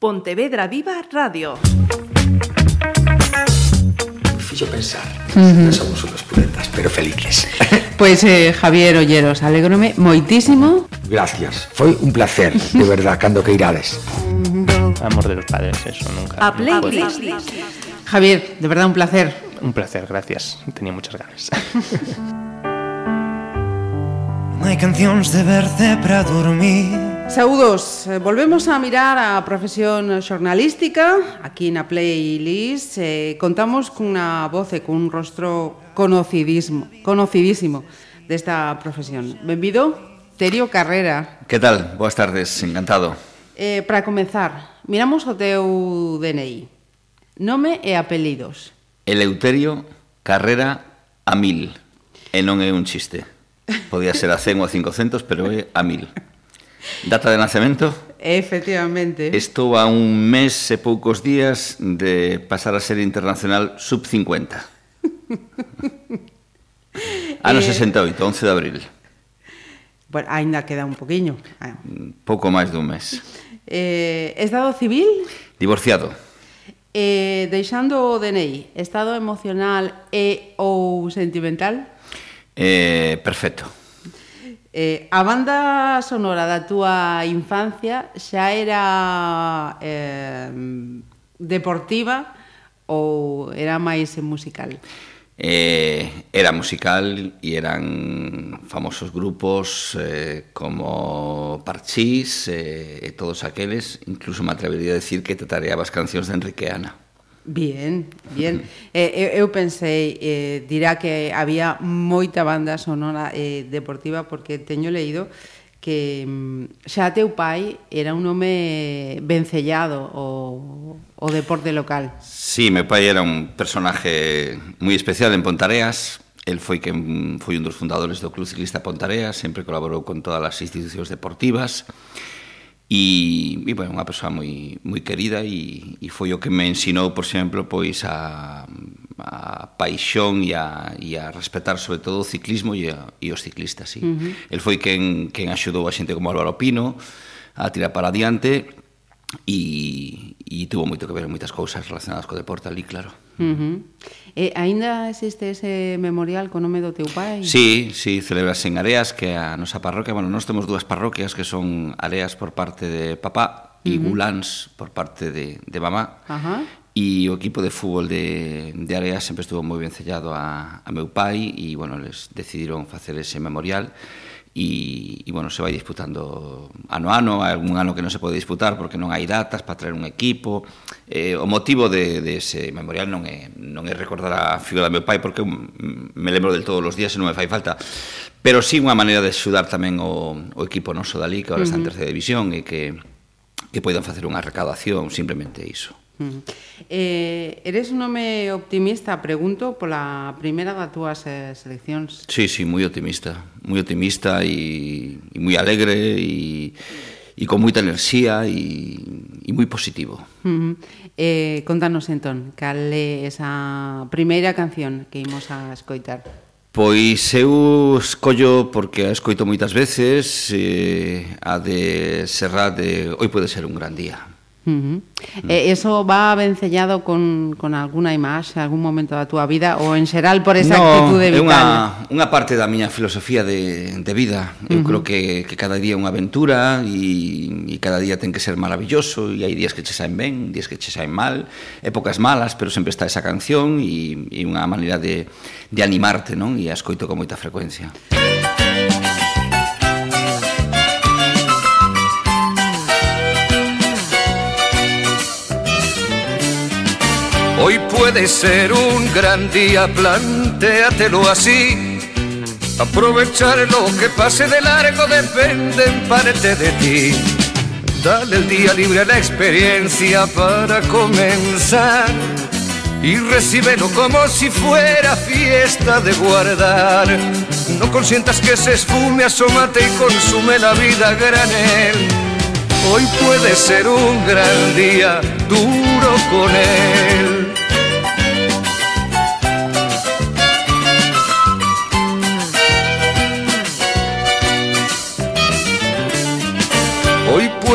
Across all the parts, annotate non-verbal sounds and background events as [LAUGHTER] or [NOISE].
Pontevedra Viva Radio. Fixo pensar. Uh -huh. Somos unos puletas, pero felices. [LAUGHS] Pues, eh, Javier Olleros, alegrome moitísimo. Gracias. Foi un placer, de verdad, cando que irades. Amor de los padres, eso nunca. A playlist. Javier, de verdad un placer. Un placer, gracias. Tenía muchas ganas. [LAUGHS] Non hai cancións de verde para dormir Saúdos, eh, volvemos a mirar a profesión xornalística aquí na Playlist. Eh, contamos cunha voz e cun rostro conocidismo, conocidísimo desta profesión. Benvido, Terio Carrera. Que tal? Boas tardes, encantado. Eh, Para comenzar, miramos o teu DNI Nome e apelidos. Eleuterio Carrera Amil. E non é un chiste. Podía ser a 100 ou a 500, pero é a 1000 Data de nacemento? Efectivamente. Estou a un mes e poucos días de pasar a ser internacional sub-50. [LAUGHS] ano eh... 68, 11 de abril. Bueno, ainda queda un poquinho. Ah. Pouco máis dun mes. Eh, estado civil? Divorciado. Eh, deixando o DNI, estado emocional e ou sentimental? Eh, perfecto. Eh, a banda sonora da túa infancia xa era eh, deportiva ou era máis musical? Eh, era musical e eran famosos grupos eh, como Parchís eh, e todos aqueles, incluso me atrevería a decir que tatareaba as cancións de Enrique Ana. Bien, [LAUGHS] bien. Eh, eu pensei, eh, dirá que había moita banda sonora eh, deportiva porque teño leído que mm, xa teu pai era un home vencellado o, o deporte local. Sí, meu pai era un personaje moi especial en Pontareas. El foi que foi un dos fundadores do Club Ciclista Pontareas, sempre colaborou con todas as institucións deportivas. E E, e bueno, unha persoa moi, moi querida e, e foi o que me ensinou, por exemplo, pois a, a paixón e a, e a respetar sobre todo o ciclismo e, a, e os ciclistas. Sí. Uh -huh. El foi quen, quen axudou a xente como Álvaro Pino a tirar para adiante e, e tuvo moito que ver moitas cousas relacionadas co deporte ali, claro. Uh eh, -huh. E aínda existe ese memorial co nome do teu pai? Sí, sí, celebras en Areas, que a nosa parroquia, bueno, nós temos dúas parroquias que son Areas por parte de papá e uh -huh. Gulans por parte de, de mamá. Ajá. Uh -huh. E o equipo de fútbol de, de Areas sempre estuvo moi ben sellado a, a meu pai e, bueno, les decidiron facer ese memorial. E e, e bueno, se vai disputando ano a ano, hai algún ano que non se pode disputar porque non hai datas para traer un equipo. Eh, o motivo de, de ese memorial non é, non é recordar a figura do meu pai porque me lembro del todos os días e non me fai falta. Pero sí unha maneira de axudar tamén o, o equipo noso dali que agora está en terceira división e que que poidan facer unha recaudación simplemente iso. Mm. Eh, eres un home optimista, pregunto, pola primeira das túas eh, seleccións? Sí, sí, moi optimista, moi optimista e, e moi alegre e, e con moita enerxía e, e moi positivo. Uh -huh. eh, contanos entón, cal é esa primeira canción que imos a escoitar? Pois eu escollo porque a escoito moitas veces eh, a de Serrat de Hoy pode ser un gran día. Uh -huh. eh, eso va vencellado con, con alguna imaxe, algún momento da túa vida ou en xeral por esa no, actitude vital? Unha, unha parte da miña filosofía de, de vida. Eu uh -huh. creo que, que cada día é unha aventura e, e cada día ten que ser maravilloso e hai días que che saen ben, días que che saen mal, épocas malas, pero sempre está esa canción e, e unha maneira de, de animarte, non? E a escoito con moita frecuencia. Música Hoy puede ser un gran día, plantéatelo así. Aprovechar lo que pase de largo depende en parte de ti. Dale el día libre a la experiencia para comenzar y recíbelo como si fuera fiesta de guardar. No consientas que se esfume, asómate y consume la vida granel. Hoy puede ser un gran día, duro con él.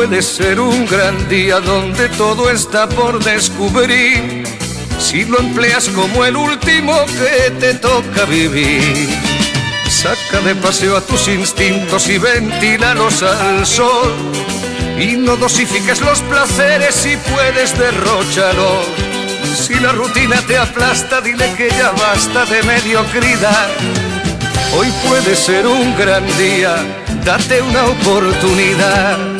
Puede ser un gran día donde todo está por descubrir si lo empleas como el último que te toca vivir. Saca de paseo a tus instintos y ventílalos al sol. Y no dosifiques los placeres si puedes derrocharlos. Si la rutina te aplasta, dile que ya basta de mediocridad. Hoy puede ser un gran día, date una oportunidad.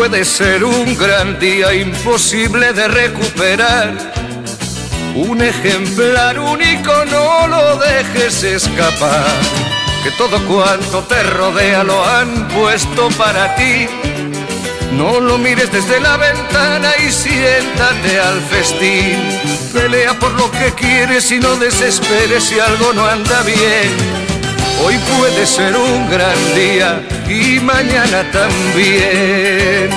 Puede ser un gran día imposible de recuperar. Un ejemplar único no lo dejes escapar. Que todo cuanto te rodea lo han puesto para ti. No lo mires desde la ventana y siéntate al festín. Pelea por lo que quieres y no desesperes si algo no anda bien. Hoy puede ser un gran día y mañana también.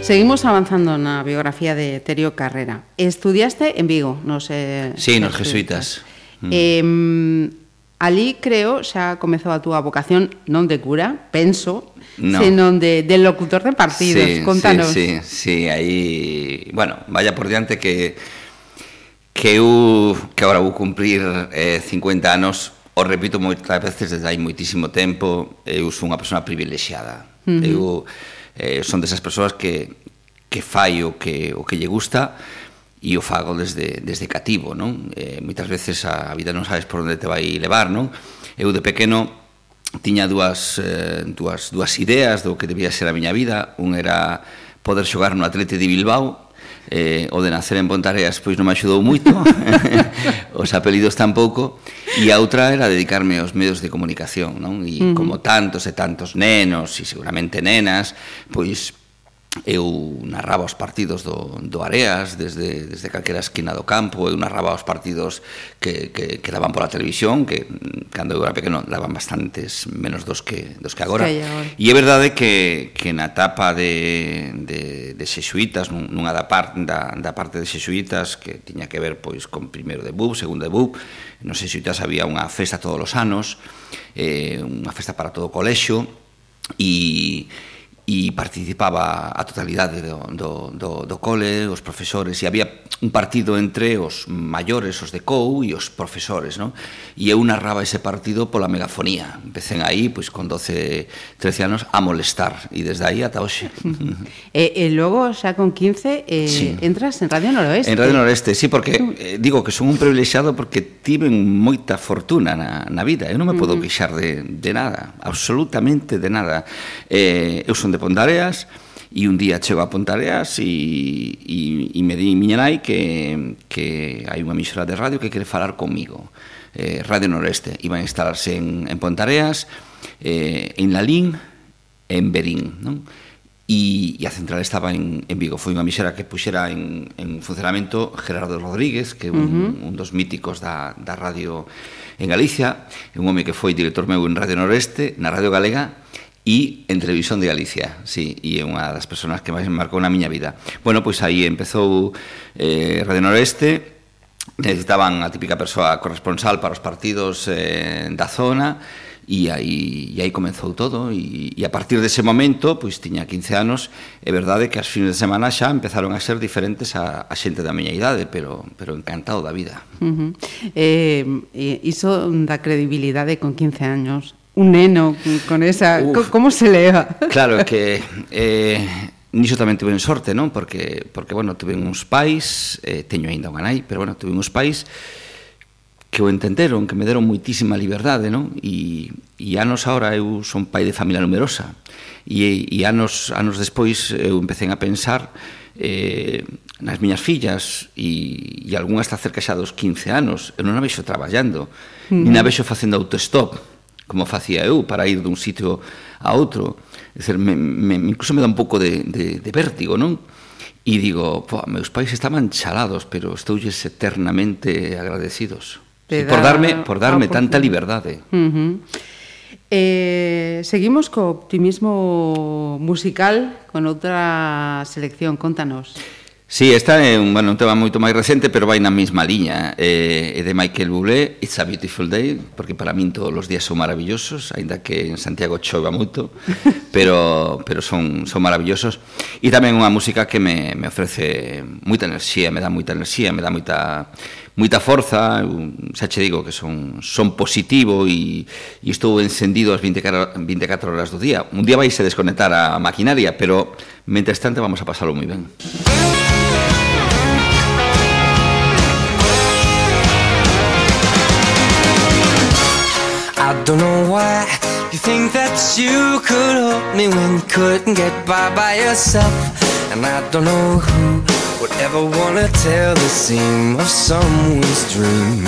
Seguimos avanzando na biografía de Terio Carrera. Estudiaste en Vigo, nos eh, Sí, nos jesuitas. Mm. Eh, ali creo xa comezou a túa vocación non de cura, penso, no. senón de, de locutor de partidos. Sí, Contanos. Sí, sí, sí, aí, bueno, vaya por diante que que eu que agora vou cumprir eh, 50 anos o repito moitas veces desde hai moitísimo tempo eu sou unha persona privilexiada uh -huh. eu eh, son desas persoas que que fai o que o que lle gusta e o fago desde, desde cativo non? Eh, moitas veces a vida non sabes por onde te vai levar non? eu de pequeno tiña dúas, eh, dúas, dúas ideas do que debía ser a miña vida un era poder xogar no Atleti de Bilbao eh, o de nacer en Pontarreas pois non me axudou moito, [LAUGHS] os apelidos tampouco, e a outra era dedicarme aos medios de comunicación, non? E uh -huh. como tantos e tantos nenos, e seguramente nenas, pois eu narraba os partidos do, do Areas desde, desde calquera esquina do campo eu narraba os partidos que, que, que daban pola televisión que cando eu era pequeno daban bastantes menos dos que, dos que agora. e é verdade que, que na etapa de, de, de xexuitas nunha da, par, da, da parte de xexuitas que tiña que ver pois con primeiro de BUP, segundo de Bub nos xesuitas había unha festa todos os anos eh, unha festa para todo o colexo e e participaba a totalidade do, do, do, do cole, os profesores, e había un partido entre os maiores, os de COU e os profesores, non? E eu narraba ese partido pola megafonía. Empecen aí, pois, con 12, 13 anos, a molestar. E desde aí ata hoxe. [LAUGHS] e, e logo, xa con 15, eh, sí. entras en Radio Noroeste. En Radio Noroeste, sí, porque eh, digo que son un privilexiado porque tiven moita fortuna na, na vida. Eu non me podo queixar de, de nada, absolutamente de nada. Eh, eu son de Pondareas, e un día chego a Pontareas e, e, e me di miña nai que, que hai unha emisora de radio que quere falar comigo eh, Radio Noreste iban a instalarse en, en Pontareas eh, en Lalín en Berín non? E, e a central estaba en, en Vigo foi unha emisora que puxera en, en funcionamento Gerardo Rodríguez que é un, uh -huh. un dos míticos da, da radio en Galicia un home que foi director meu en Radio Noreste na Radio Galega e en Televisión de Galicia, sí, e é unha das persoas que máis marcou na miña vida. Bueno, pois aí empezou eh, Radio Noreste, necesitaban a típica persoa corresponsal para os partidos eh, da zona, e aí, e aí comenzou todo e, e a partir dese momento pois tiña 15 anos é verdade que as fines de semana xa empezaron a ser diferentes a, a xente da miña idade pero, pero encantado da vida uh -huh. eh, iso da credibilidade con 15 anos un neno con esa... Uf, como se leva? Claro, que... Eh, niso tamén tuve sorte, non? Porque, porque bueno, tuve uns pais, eh, teño aínda unha nai, pero, bueno, tuve uns pais que o entenderon, que me deron moitísima liberdade, non? E, e anos ahora eu son pai de familia numerosa. E, e anos, anos despois eu empecé a pensar eh, nas miñas fillas e, e algunhas está cerca xa dos 15 anos. Eu non a vexo traballando, mm. nin a vexo facendo autostop como facía eu para ir dun sitio a outro. É dizer, me, me, incluso me dá un pouco de, de, de vértigo, non? E digo, po, meus pais estaban chalados, pero estoulles eternamente agradecidos. Sí, por darme, por darme tanta liberdade. Uh -huh. Eh, seguimos co optimismo musical con outra selección, contanos. Sí, esta é un, bueno, un tema moito máis recente, pero vai na mesma liña. Eh, é de Michael Bublé, It's a Beautiful Day, porque para min todos os días son maravillosos, aínda que en Santiago chova moito, [LAUGHS] pero, pero son, son maravillosos. E tamén unha música que me, me ofrece moita enerxía, me dá moita enerxía, me dá moita moita forza, xa che digo que son, son positivo e, e estou encendido as 24, 24 horas do día. Un día vais a desconectar a maquinaria, pero, mentre tanto, vamos a pasalo moi ben. Música I don't know why you think that you could help me when you couldn't get by by yourself. And I don't know who would ever wanna tell the seam of someone's dream.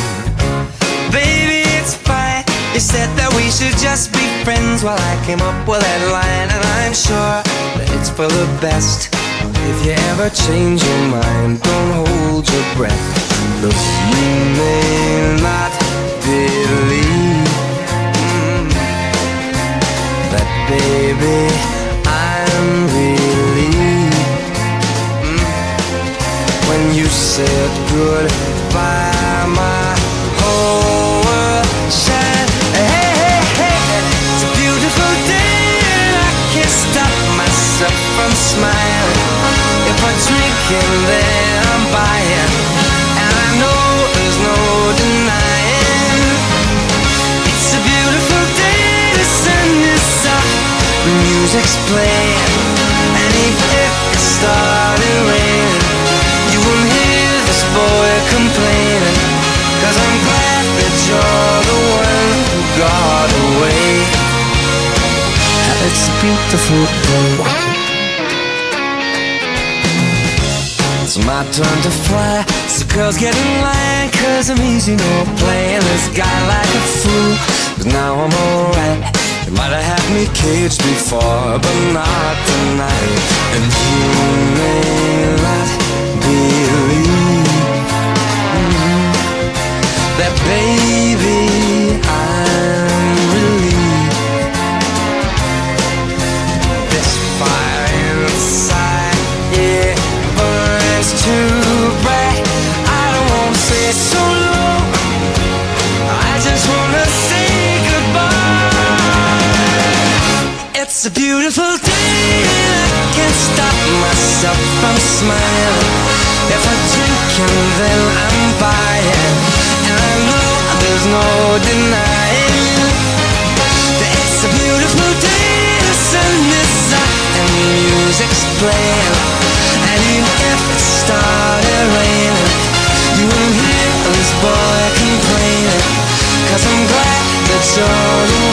Baby, it's fine. You said that we should just be friends while I came up with that line, and I'm sure that it's for the best. If you ever change your mind, don't hold your breath. Look, you may not believe baby, I'm relieved mm, when you said goodbye. My it raining, you won't hear this boy I'm glad that you're the one who got away. It's beautiful. It's my turn to fly. So girls get in line, cause I'm easy, no playing this guy like a fool. But now I'm alright. You might have had me caged before, but not tonight. And you may not believe that, baby, I'm relieved. This fire inside, yeah, burns too bright. I don't wanna say so It's a beautiful day, and I can't stop myself from smiling. If I drink and then I'm buying, and I know there's no denying. that It's a beautiful day, the sun is up and the music's playing. And even if it started raining, you won't hear this boy complaining. Cause I'm glad that you're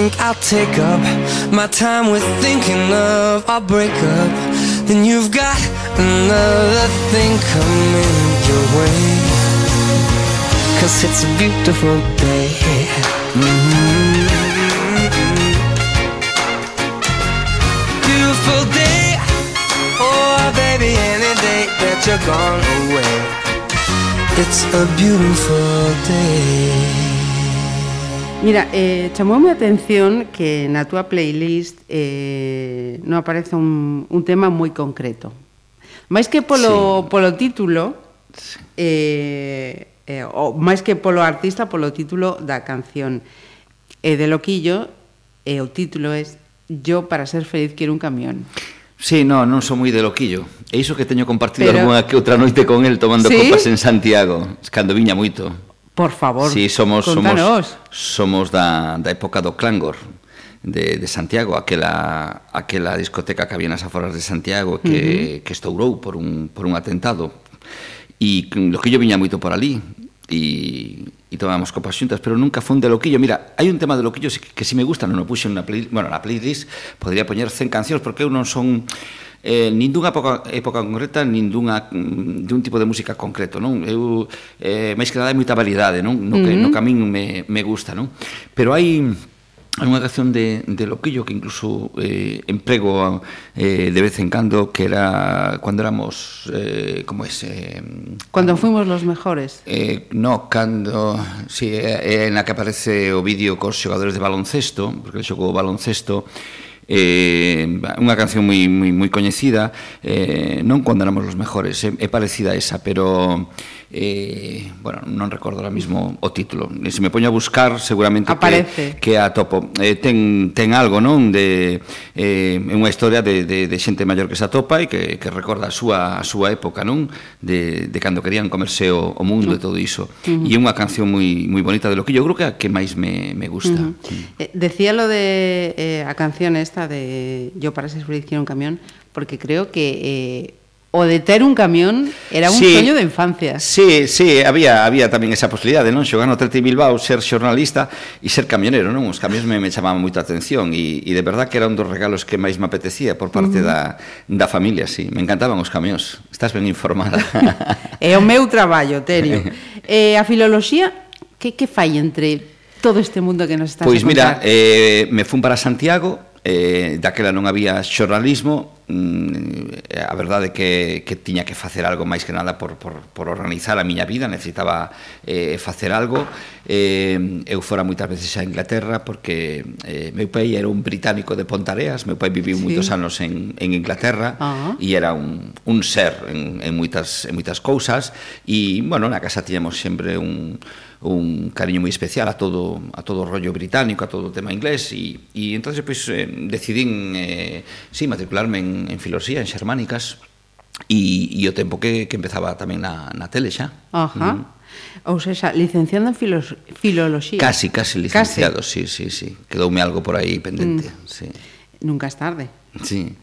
think I'll take up my time with thinking of our breakup, then you've got another thing coming your way. Cause it's a beautiful day. Mhm. Beautiful day. Oh, baby, any day that you're gone away. It's a beautiful day. Mira, eh, chamoume a atención que na túa playlist eh, non aparece un, un tema moi concreto. Mais que polo, sí. polo título, eh, eh, o máis que polo artista, polo título da canción. E eh, de Loquillo, eh, o título é Yo para ser feliz quero un camión. Sí, no, non son moi de loquillo. E iso que teño compartido Pero... algunha que outra noite con el tomando sí? copas en Santiago, cando viña moito. Por favor, sí, somos, contanos. Somos, somos da, da época do Clangor, de, de Santiago, aquela, aquela discoteca que había nas aforas de Santiago que, uh -huh. que estourou por un, por un atentado. E lo que yo viña moito por ali, e e tomábamos copas xuntas, pero nunca fun de loquillo. Mira, hai un tema de loquillo que si me gusta, non o puxo na playlist, bueno, na playlist podría poñer 100 cancións porque eu non son eh, nin dunha época, época concreta nin dunha, mm, de un tipo de música concreto non eu eh, máis que nada hai moita variedade non? no, que, uh -huh. no que a min me, me gusta non? pero hai hai unha canción de, de Loquillo que incluso eh, emprego eh, de vez en cando que era cuando éramos eh, como es eh, cando fuimos los mejores. Eh, no, cando sí, é, é na que aparece o vídeo cos xogadores de baloncesto porque xogou baloncesto eh, unha canción moi, moi, moi coñecida eh, non cando éramos los mejores é, eh, é parecida a esa pero eh, bueno, non recordo ahora mismo o título. Se me poño a buscar, seguramente Aparece. que, que a topo. Eh, ten, ten algo, non? De, eh, unha historia de, de, de xente maior que se atopa e que, que recorda a súa, a súa época, non? De, de cando querían comerse o, o mundo e todo iso. Uh -huh. E é unha canción moi, moi bonita de lo que yo creo que a que máis me, me gusta. Uh -huh. eh, decía lo de eh, a canción esta de Yo para ser feliz quiero un camión, porque creo que... Eh, O de ter un camión era un sí, soño de infancia. Sí, sí, había había tamén esa posibilidade, non? Xogar no Atleti Bilbao, ser xornalista e ser camionero, non? Os camións me, me chamaban moita atención e, e de verdad que era un dos regalos que máis me apetecía por parte uh -huh. da, da familia, sí. Me encantaban os camións. Estás ben informada. [LAUGHS] é o meu traballo, Terio. [LAUGHS] eh, a filoloxía, que, que fai entre todo este mundo que nos estás pois a contar? Pois mira, eh, me fun para Santiago eh, daquela non había xornalismo mm, a verdade que, que tiña que facer algo máis que nada por, por, por organizar a miña vida necesitaba eh, facer algo eh, eu fora moitas veces a Inglaterra porque eh, meu pai era un británico de Pontareas meu pai viviu sí. moitos anos en, en Inglaterra uh -huh. e era un, un ser en, en, moitas, en moitas cousas e, bueno, na casa tiñamos sempre un un cariño moi especial a todo a todo o rollo británico, a todo o tema inglés e, e entonces pois pues, eh, decidín eh, sí, matricularme en, en filosofía en xermánicas e, e o tempo que, que empezaba tamén na, na tele xa. Ajá. Mm. Ou seja, licenciado en filos, filoloxía. Casi, casi licenciado, casi. sí, sí, sí. Quedoume algo por aí pendente, mm. sí. Nunca es tarde. Sí,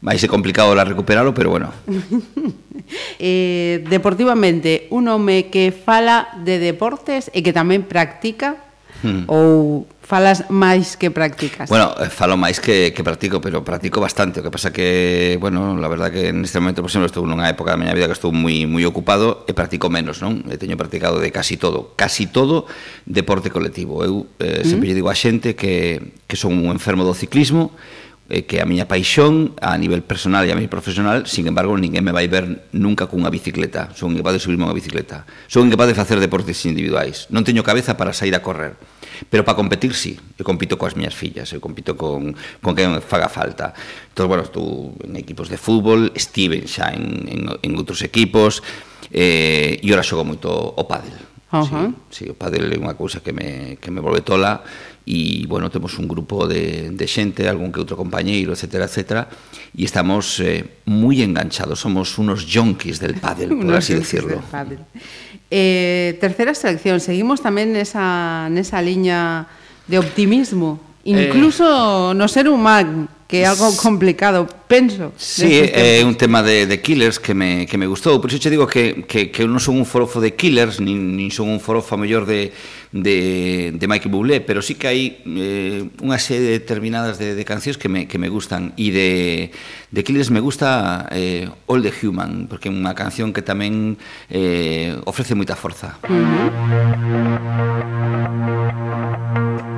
vai ser complicado la recuperalo, pero bueno. [LAUGHS] eh, deportivamente, un home que fala de deportes e que tamén practica hmm. ou falas máis que practicas? Bueno, eh, falo máis que, que practico, pero practico bastante. O que pasa que, bueno, la verdad que en este momento, por exemplo, estou nunha época da miña vida que estou moi moi ocupado e practico menos, non? E teño practicado de casi todo, casi todo deporte colectivo. Eu eh, hmm. sempre mm. digo a xente que, que son un enfermo do ciclismo, eh, que a miña paixón a nivel personal e a nivel profesional, sin embargo, ninguén me vai ver nunca cunha bicicleta. Son incapaz de subirme unha bicicleta. Son incapaz de facer deportes individuais. Non teño cabeza para sair a correr. Pero para competir, sí. Eu compito coas miñas fillas, eu compito con, con quen faga falta. Entón, bueno, estou en equipos de fútbol, estive xa en, en, en outros equipos, eh, e ora xogo moito o pádel. Uh -huh. sí, sí, o pádel é unha cousa que me, que me volve tola, e, bueno, temos un grupo de, de xente, algún que outro compañeiro, etc., etc., e estamos eh, moi enganchados, somos unos yonkis del pádel, por [LAUGHS] así decirlo. Eh, tercera selección, seguimos tamén nesa, nesa liña de optimismo, eh. incluso eh... no ser humano, que é algo complicado, penso. Sí, é un tema de, de killers que me, que me gustou, por iso che digo que, que, que eu non son un forofo de killers, nin, nin son un forofo a mellor de, de, de Michael Bublé, pero sí que hai eh, unha serie determinadas de, de cancións que me, que me gustan, e de, de killers me gusta eh, All the Human, porque é unha canción que tamén eh, ofrece moita forza. Uh -huh.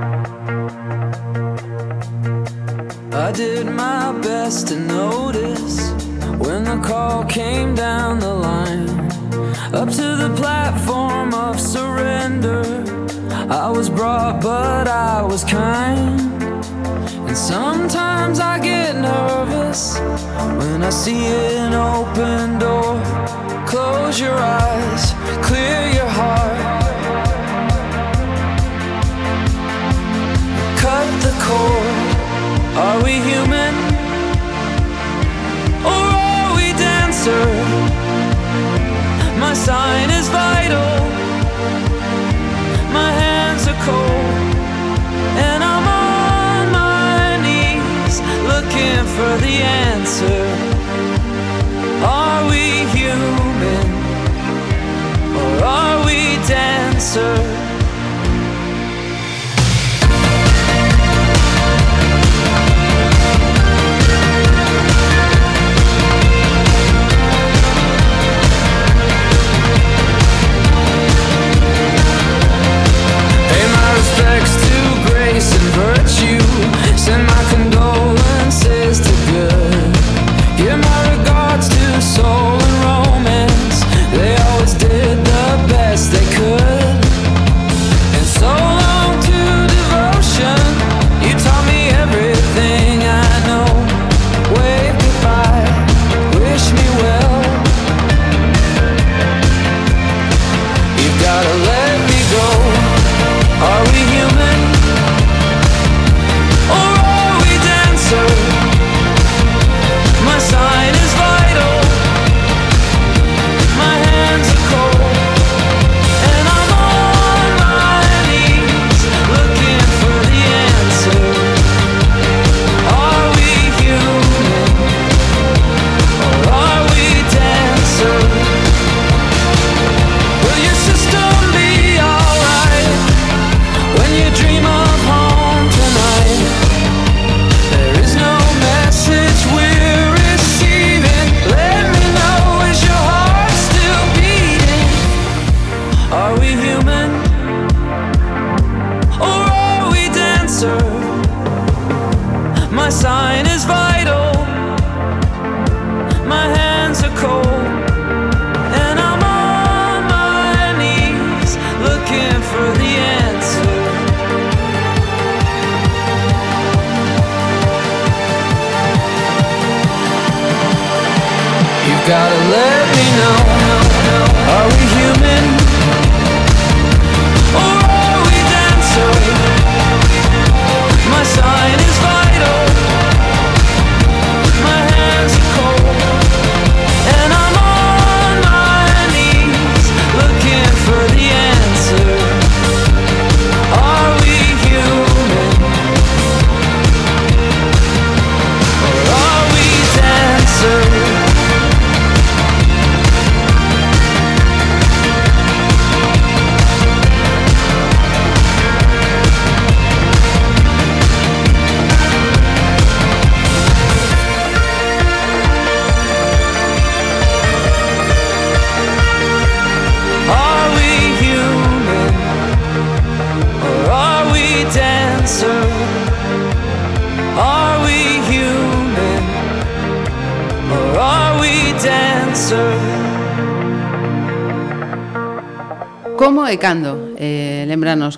I did my best to notice when the call came down the line. Up to the platform of surrender. I was brought, but I was kind. And sometimes I get nervous when I see an open door. Close your eyes, clear your heart. Cut the cord. Are we human? Or are we dancer? My sign is vital. My hands are cold. And I'm on my knees looking for the answer. Are we human? Or are we dancer?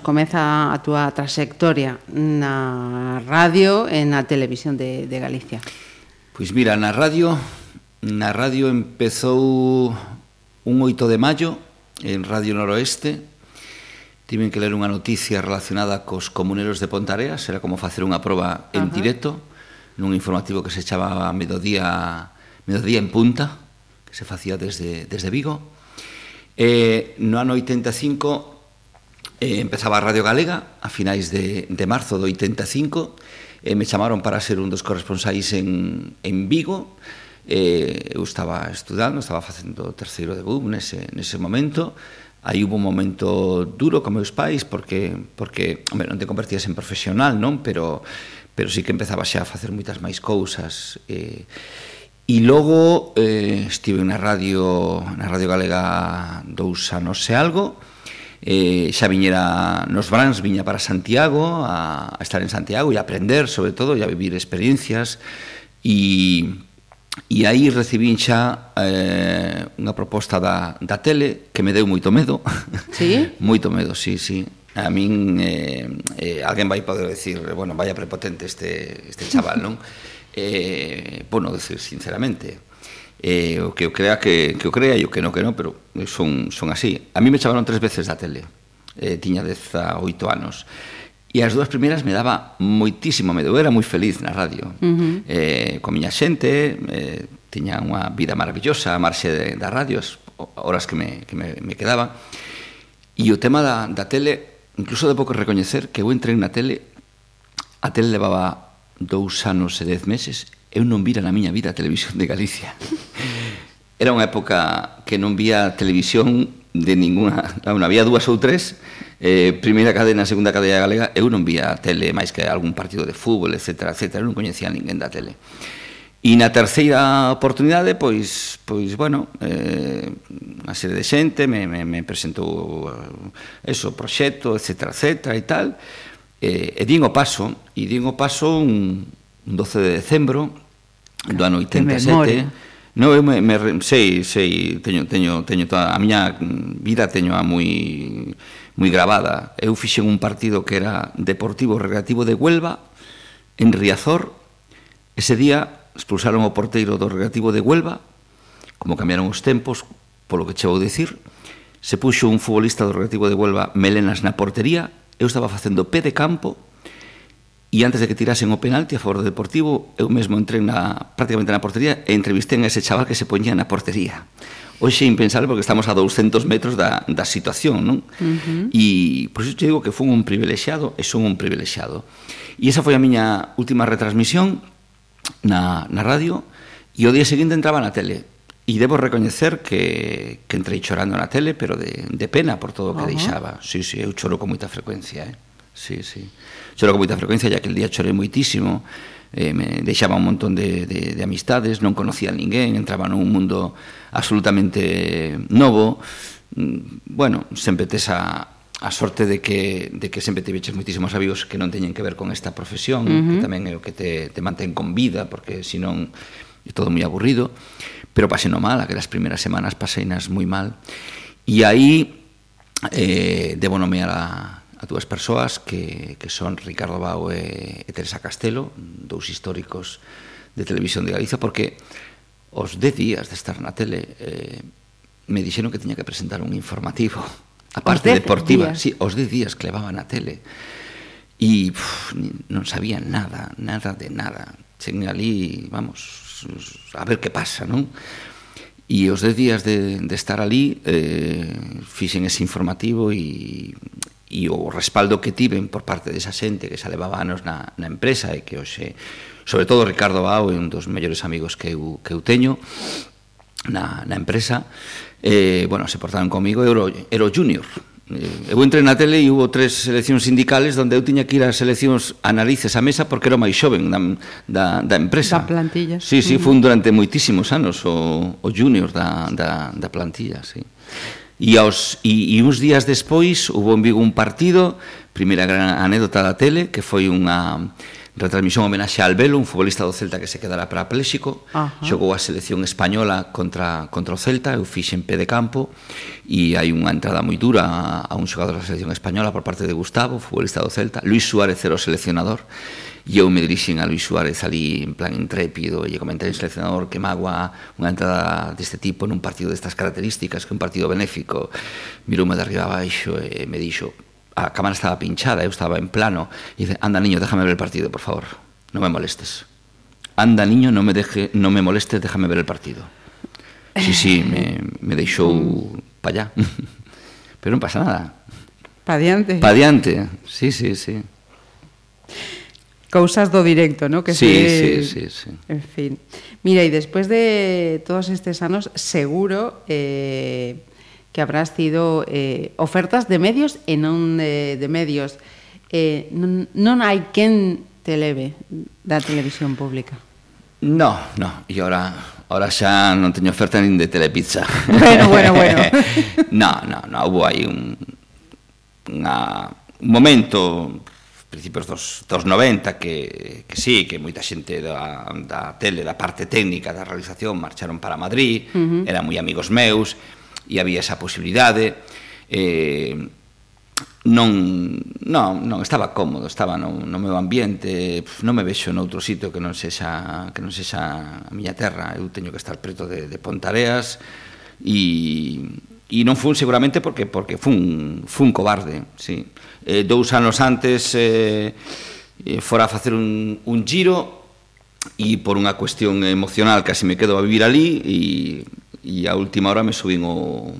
comeza a túa trayectoria na radio e na televisión de, de Galicia? Pois mira, na radio na radio empezou un 8 de maio en Radio Noroeste tiven que ler unha noticia relacionada cos comuneros de Pontareas, era como facer unha proba en Ajá. directo, nun informativo que se chamaba Mediodía, Mediodía en Punta, que se facía desde, desde Vigo. Eh, no ano 85 Eh, empezaba a Radio Galega a finais de, de marzo do 85 e eh, me chamaron para ser un dos corresponsais en, en Vigo. Eh, eu estaba estudando, estaba facendo o terceiro de BUM nese, nese momento. Aí hubo un momento duro con meus pais porque, porque hombre, non te convertías en profesional non? Pero, pero sí que empezaba xa a facer moitas máis cousas eh, E logo eh, estive na radio, na radio galega dous anos e algo, eh, xa viñera nos Brans, viña para Santiago, a, a estar en Santiago e a aprender, sobre todo, e a vivir experiencias, e, e aí recibín xa eh, unha proposta da, da tele que me deu moito medo. Sí? [LAUGHS] moito medo, sí, sí. A min, eh, eh, alguén vai poder decir, bueno, vaya prepotente este, este chaval, non? [LAUGHS] eh, bueno, decir sinceramente, eh, o que eu crea que, que o crea e o que non que non, pero son, son así. A mí me chamaron tres veces da tele, eh, tiña 18 anos, e as dúas primeiras me daba moitísimo medo, eu era moi feliz na radio, uh -huh. eh, con miña xente, eh, tiña unha vida maravillosa a marxe de, da radio, as horas que me, que me, me quedaba, e o tema da, da tele, incluso de pouco recoñecer que eu entrei na tele, a tele levaba dous anos e dez meses, eu non vira na miña vida a televisión de Galicia. Era unha época que non vía televisión de ninguna, non había dúas ou tres, eh, primeira cadena, segunda cadena galega, eu non vía tele máis que algún partido de fútbol, etc, etc, non coñecía ninguén da tele. E na terceira oportunidade, pois, pois bueno, eh, unha serie de xente me, me, me presentou eh, eso, proxecto, etc, etc, e tal, eh, e din o paso, e din o paso un, 12 de decembro do ano 87. No, eu me, me sei, sei, teño teño teño toda a miña vida teño a moi moi gravada. Eu fixen un partido que era Deportivo Recreativo de Huelva en Riazor. Ese día expulsaron o porteiro do Recreativo de Huelva, como cambiaron os tempos, polo que che vou dicir, se puxo un futbolista do Recreativo de Huelva melenas na portería, eu estaba facendo pé de campo E antes de que tirasen o penalti a favor do Deportivo, eu mesmo entrei na, prácticamente na portería e entrevistén a ese chaval que se poñía na portería. Hoxe é impensable porque estamos a 200 metros da, da situación, non? Uh -huh. E por iso te digo que fun un privilexiado e son un privilexiado. E esa foi a miña última retransmisión na, na radio e o día seguinte entraba na tele. E debo recoñecer que, que entrei chorando na tele, pero de, de pena por todo o que uh -huh. deixaba. Sí, sí, eu choro con moita frecuencia, eh? sí, sí. Choro con moita frecuencia, ya que el día chorei moitísimo, eh, me deixaba un montón de, de, de amistades, non conocía ninguén, entraba nun mundo absolutamente novo, mm, bueno, sempre tes a, a sorte de que, de que sempre te veches moitísimos amigos que non teñen que ver con esta profesión, uh -huh. que tamén é o que te, te mantén con vida, porque senón é todo moi aburrido, pero pasei no mal, aquelas primeiras semanas paseinas moi mal, e aí eh, debo nomear a, a dúas persoas que, que son Ricardo Bau e, e Teresa Castelo, dous históricos de Televisión de Galicia, porque os 10 días de estar na tele eh, me dixeron que tiña que presentar un informativo [LAUGHS] a parte deportiva, días. sí, os 10 días que levaban a tele e uf, non sabía nada, nada de nada. Cheguei ali, vamos, a ver que pasa, non? E os 10 días de, de estar ali eh, fixen ese informativo e e o respaldo que tiven por parte desa xente que xa levaba anos na, na empresa e que hoxe, sobre todo Ricardo Bao é un dos mellores amigos que eu, que eu teño na, na empresa eh, bueno, se portaron comigo eu era o junior eh, eu entrei na tele e hubo tres seleccións sindicales onde eu tiña que ir ás seleccións a narices a mesa porque era o máis xoven da, da, da empresa. Da plantilla. Sí, sí, fun durante moitísimos anos o, o junior da, da, da plantilla, sí. E, aos, e, e uns días despois hubo en Vigo un partido, primeira gran anécdota da tele, que foi unha retransmisión homenaxe a Albelo, un futbolista do Celta que se quedara parapléxico, xogou a selección española contra, contra o Celta, eu fixen pé de campo, e hai unha entrada moi dura a, a un xogador da selección española por parte de Gustavo, futbolista do Celta, Luis Suárez era o seleccionador, e eu me dirixen a Luis Suárez ali en plan intrépido e lle comentei ao seleccionador que magua unha entrada deste tipo nun partido destas características que é un partido benéfico miroume de arriba abaixo e me dixo a cámara estaba pinchada, eu estaba en plano, e dice, anda niño, déjame ver el partido, por favor, no me molestes. Anda niño, no me, deje, no me molestes, déjame ver el partido. Sí, sí, [LAUGHS] me, me deixou pa allá. [LAUGHS] Pero non pasa nada. Pa diante. Pa diante, sí, sí, sí. Cousas do directo, ¿no? Que sí, se... sí, sí, sí. En fin. Mira, e despois de todos estes anos, seguro... Eh, que habrás tido eh, ofertas de medios e non de, de medios. Eh, non, non hai quen te leve da televisión pública. No, no, e ora, ora xa non teño oferta nin de Telepizza. [LAUGHS] Bueno, bueno, bueno. [LAUGHS] no, no, no, hubo aí un, unha, un momento principios dos, dos 90 que, que sí, que moita xente da, da tele, da parte técnica, da realización marcharon para Madrid, uh -huh. eran moi amigos meus, e había esa posibilidade eh, non, non, non estaba cómodo, estaba no, no meu ambiente, non me vexo noutro sitio que non sexa que non sexa a miña terra. Eu teño que estar preto de, de Pontareas e e non fun seguramente porque porque fun fun cobarde, sí. Eh, dous anos antes eh, eh, fora a facer un, un giro e por unha cuestión emocional casi me quedo a vivir ali e e a última hora me subín o,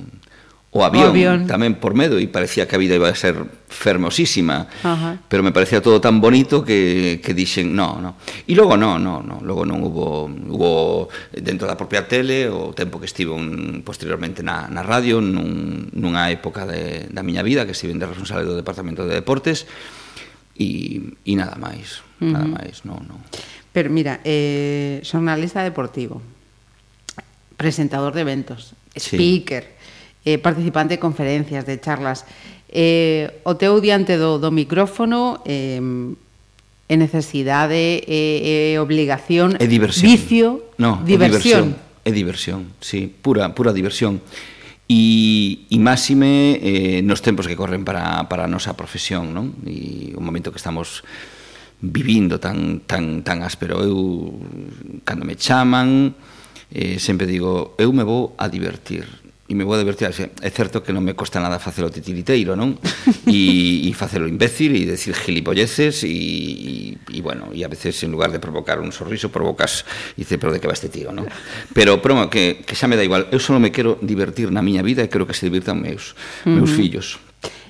o avión, o avión tamén por medo e parecía que a vida iba a ser fermosísima Ajá. pero me parecía todo tan bonito que, que dixen no, no e logo no, no, no logo non hubo, hubo dentro da propia tele o tempo que estive un, posteriormente na, na radio nun, nunha época de, da miña vida que estive de responsable do Departamento de Deportes e, e nada máis uh -huh. nada máis, no, no. pero mira, eh, xornalista deportivo presentador de eventos, speaker, sí. eh, participante de conferencias, de charlas. Eh, o teu diante do, do micrófono eh, é necesidade, é, é obligación, é diversión. vicio, no, diversión. É diversión, é diversión, sí, pura, pura diversión. E, e máxime eh, nos tempos que corren para, para a nosa profesión, non? E o momento que estamos vivindo tan, tan, tan áspero. Eu, cando me chaman, eh, sempre digo, eu me vou a divertir, e me vou a divertir, é certo que non me costa nada facer o titiriteiro, non? [LAUGHS] E, e o imbécil e decir gilipolleces e, e, e, bueno, e a veces en lugar de provocar un sorriso provocas e dice, pero de que va este tío, non? [LAUGHS] Pero, promo, que, que xa me da igual, eu só me quero divertir na miña vida e quero que se divirtan meus, meus uh -huh. fillos.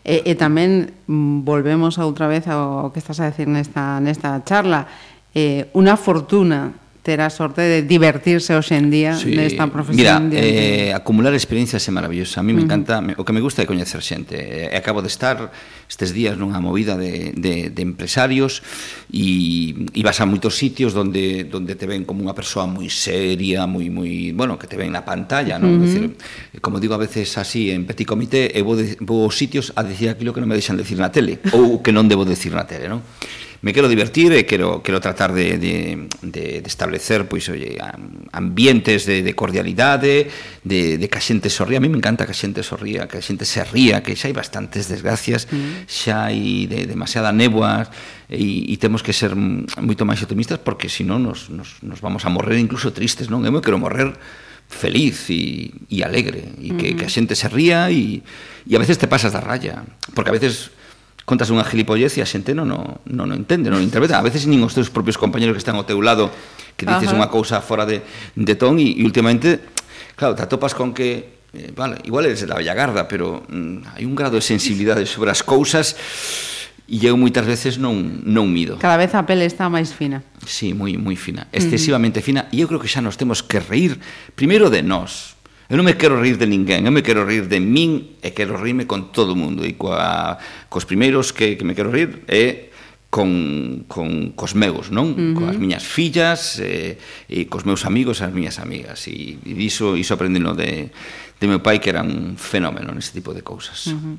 E, e tamén mm, volvemos outra vez ao que estás a decir nesta, nesta charla, eh, unha fortuna ter a sorte de divertirse hoxe en día sí. nesta de profesión. Mira, eh, acumular experiencias é maravilloso. A mí me uh -huh. encanta, o que me gusta é coñecer xente. Eh, acabo de estar estes días nunha movida de, de, de empresarios e, e vas a moitos sitios donde, donde te ven como unha persoa moi seria, moi, moi, bueno, que te ven na pantalla, non? Uh -huh. decir, como digo a veces así en petit comité, eu vou, de, vou aos sitios a decir aquilo que non me deixan decir na tele ou que non debo decir na tele, non? me quero divertir e quero, quero tratar de, de, de, de establecer pois, oye, ambientes de, de cordialidade, de, de que a xente sorría. A mí me encanta que a xente sorría, que a xente se ría, que xa hai bastantes desgracias, mm. xa hai de, demasiada néboa e, e temos que ser moito máis optimistas porque senón nos, nos, nos vamos a morrer incluso tristes, non? Eu me quero morrer feliz e, e alegre e que, mm. que a mm. xente se ría e, e a veces te pasas da raya porque a veces contas unha gilipollez e a xente non non, non non entende, non interpreta. A veces nin os teus propios compañeros que están ao teu lado que dices unha cousa fora de, de ton e, e últimamente, claro, te atopas con que eh, vale, igual eres da Bella Garda, pero mm, hai un grado de sensibilidade sobre as cousas e eu moitas veces non, non mido. Cada vez a pele está máis fina. Sí, moi, moi fina, excesivamente uh -huh. fina, e eu creo que xa nos temos que reír primeiro de nós, Eu non me quero rir de ninguén, eu me quero rir de min e quero rirme con todo o mundo. E coa, cos primeiros que, que me quero rir é con, con cos meus, non? Uh -huh. Coas miñas fillas e, e cos meus amigos e as miñas amigas. E, e iso, iso aprendino de, de meu pai que era un fenómeno nese tipo de cousas. Uh -huh.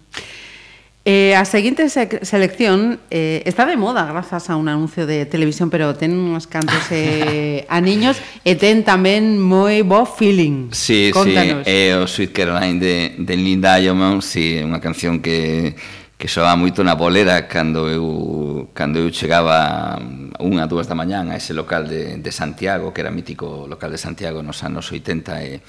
Eh, a seguinte se selección eh, está de moda grazas a un anuncio de televisión, pero ten uns cantos eh, [LAUGHS] a niños e ten tamén moi bo feeling. Sí, Contanos. sí, é eh, o Sweet Caroline de, de Linda Diamond, sí, unha canción que que soaba moito na bolera cando eu, cando eu chegaba unha, dúas da mañán a ese local de, de Santiago, que era mítico local de Santiago nos anos 80 e,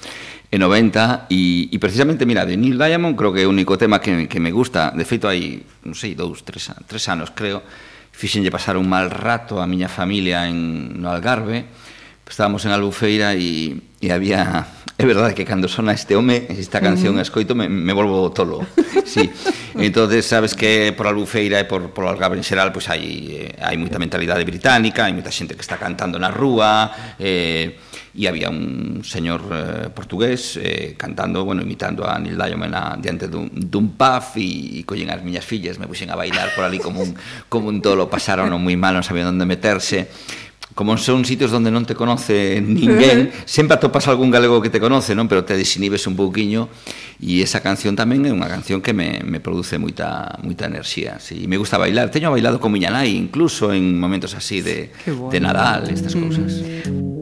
e 90, e, e precisamente, mira, de Neil Diamond creo que é o único tema que, que me gusta, de feito hai, non sei, dous, tres, tres anos creo, fixenlle pasar un mal rato a miña familia en, no Algarve, estábamos en Albufeira e, e había É verdade que cando sona este home, esta canción mm. escoito, me, me volvo tolo. Sí. entonces sabes que por Albufeira e por, por Algarve en xeral, pois pues, hai, eh, hai moita mentalidade británica, hai moita xente que está cantando na rúa, eh, e había un señor eh, portugués eh, cantando, bueno, imitando a Neil Diamond na, diante dun, dun pub e, e collen as miñas fillas, me puxen a bailar por ali como un, como un tolo, pasaron moi mal, non sabían onde meterse, como son sitios onde non te conoce ninguén, [LAUGHS] sempre atopas algún galego que te conoce, non? Pero te desinibes un pouquiño e esa canción tamén é unha canción que me, me produce moita moita enerxía, sí. E me gusta bailar, teño bailado con miña nai incluso en momentos así de bueno. de Nadal, estas mm. cousas. Mm.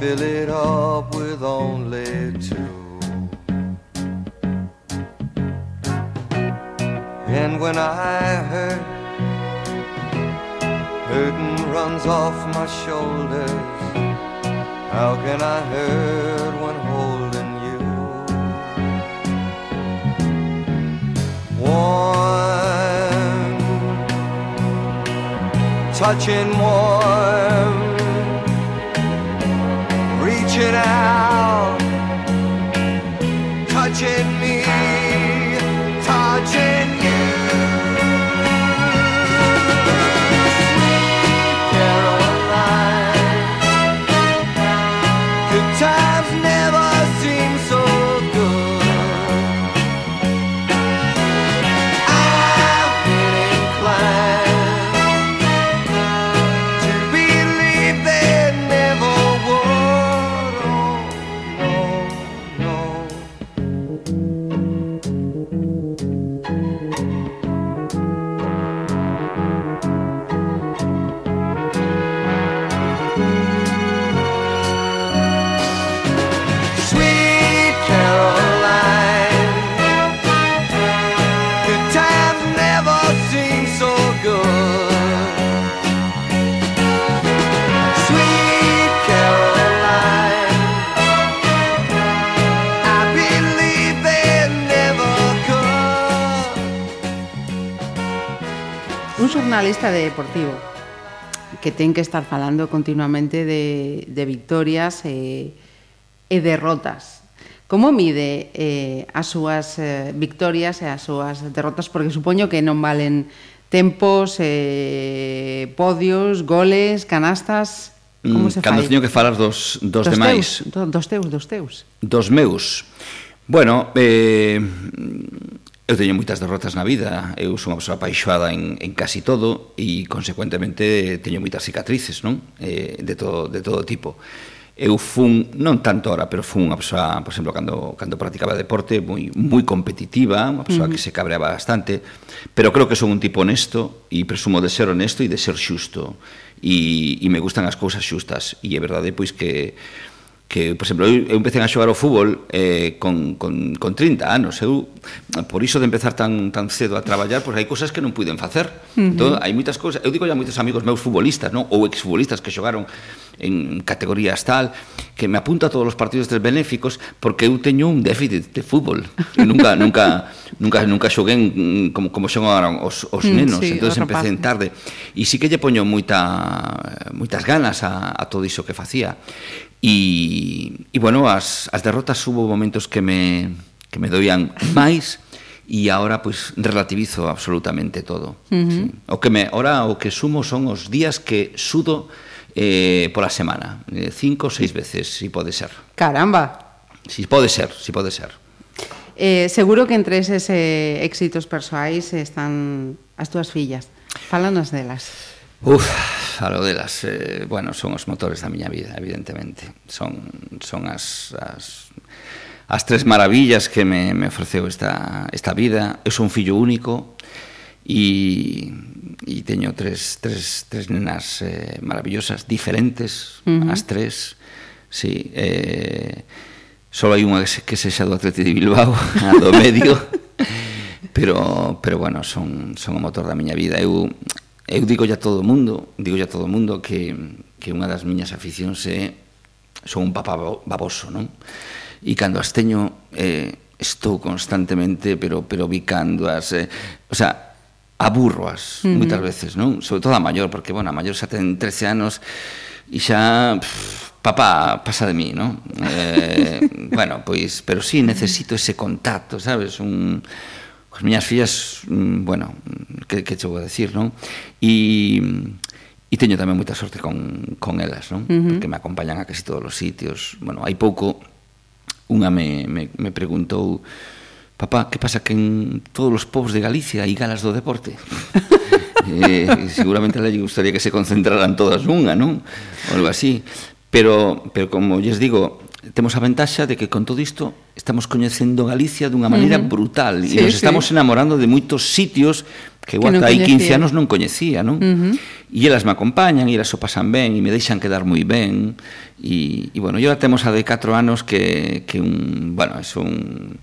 Fill it up with only two. And when I hurt, hurting runs off my shoulders. How can I hurt when holding you? One, touching warm, Touch it out. Touch xornalista de deportivo que ten que estar falando continuamente de, de victorias eh, e, e derrotas. Como mide eh, as súas eh, victorias e as súas derrotas? Porque supoño que non valen tempos, eh, podios, goles, canastas... Mm, Como se Cando fai? teño que falar dos, dos, dos demais. Teus, dos teus, dos teus. Dos meus. Bueno, eh, Eu teño moitas derrotas na vida, eu son unha persoa paixoada en, en casi todo e, consecuentemente, teño moitas cicatrices, non? Eh, de, todo, de todo tipo. Eu fun, non tanto ahora, pero fun unha persoa, por exemplo, cando, cando practicaba deporte, moi, moi competitiva, unha persoa uh -huh. que se cabreaba bastante, pero creo que son un tipo honesto e presumo de ser honesto e de ser xusto e, e me gustan as cousas xustas e é verdade pois que que, por exemplo, eu, eu empecé a xogar ao fútbol eh, con, con, con 30 anos. Eu, por iso de empezar tan, tan cedo a traballar, pois hai cousas que non puiden facer. Uh -huh. Entón, hai moitas cousas. Eu digo a moitos amigos meus futbolistas, non? ou exfutbolistas que xogaron en categorías tal, que me apunta a todos os partidos tres benéficos porque eu teño un déficit de fútbol. Eu [LAUGHS] nunca, nunca, nunca, nunca xoguén como, como xogaron os, os nenos. Sí, entón, empecé en tarde. E sí que lle poño moita, moitas ganas a, a todo iso que facía. E, e bueno, as, as derrotas hubo momentos que me, que me doían máis e agora pois relativizo absolutamente todo. Uh -huh. sí. O que me ora o que sumo son os días que sudo eh pola semana, eh, cinco ou seis veces, si pode ser. Caramba. Si pode ser, si pode ser. Eh, seguro que entre eses eh, éxitos persoais están as túas fillas. Fálanos delas. Uf, falo delas, eh, bueno, son os motores da miña vida, evidentemente. Son, son as, as, as tres maravillas que me, me ofreceu esta, esta vida. Eu son fillo único e, e teño tres, tres, tres nenas eh, maravillosas, diferentes, uh -huh. as tres. Sí, eh, só hai unha que sexa do Atleti de Bilbao, [LAUGHS] a do medio. [LAUGHS] pero, pero bueno, son, son o motor da miña vida. Eu Eu digo a todo o mundo, digo a todo o mundo que, que unha das miñas aficións é son un papá baboso, non? E cando as teño eh, estou constantemente pero pero bicando as, eh, o sea, aburroas uh -huh. moitas veces, non? Sobre todo a maior, porque bueno, a maior xa ten 13 anos e xa pff, papá pasa de mí, non? Eh, [LAUGHS] bueno, pois, pero sí necesito ese contacto, sabes, un as miñas fillas, mm, bueno, mm, que, que che vou decir, non? E, e teño tamén moita sorte con, con elas, non? Uh -huh. Porque me acompañan a casi todos os sitios. Bueno, hai pouco, unha me, me, me preguntou, papá, que pasa que en todos os povos de Galicia hai galas do deporte? [LAUGHS] eh, seguramente lle gustaría que se concentraran todas nunha, non? Ou algo así. Pero, pero como lles digo, temos a ventaxa de que con todo isto estamos coñecendo Galicia dunha maneira uh -huh. brutal sí, e nos sí. estamos enamorando de moitos sitios que igual hai 15 anos non coñecía, non? Uh -huh. E elas me acompañan, e elas o pasan ben e me deixan quedar moi ben. E, e bueno, e agora temos a de 4 anos que, que un, bueno, é un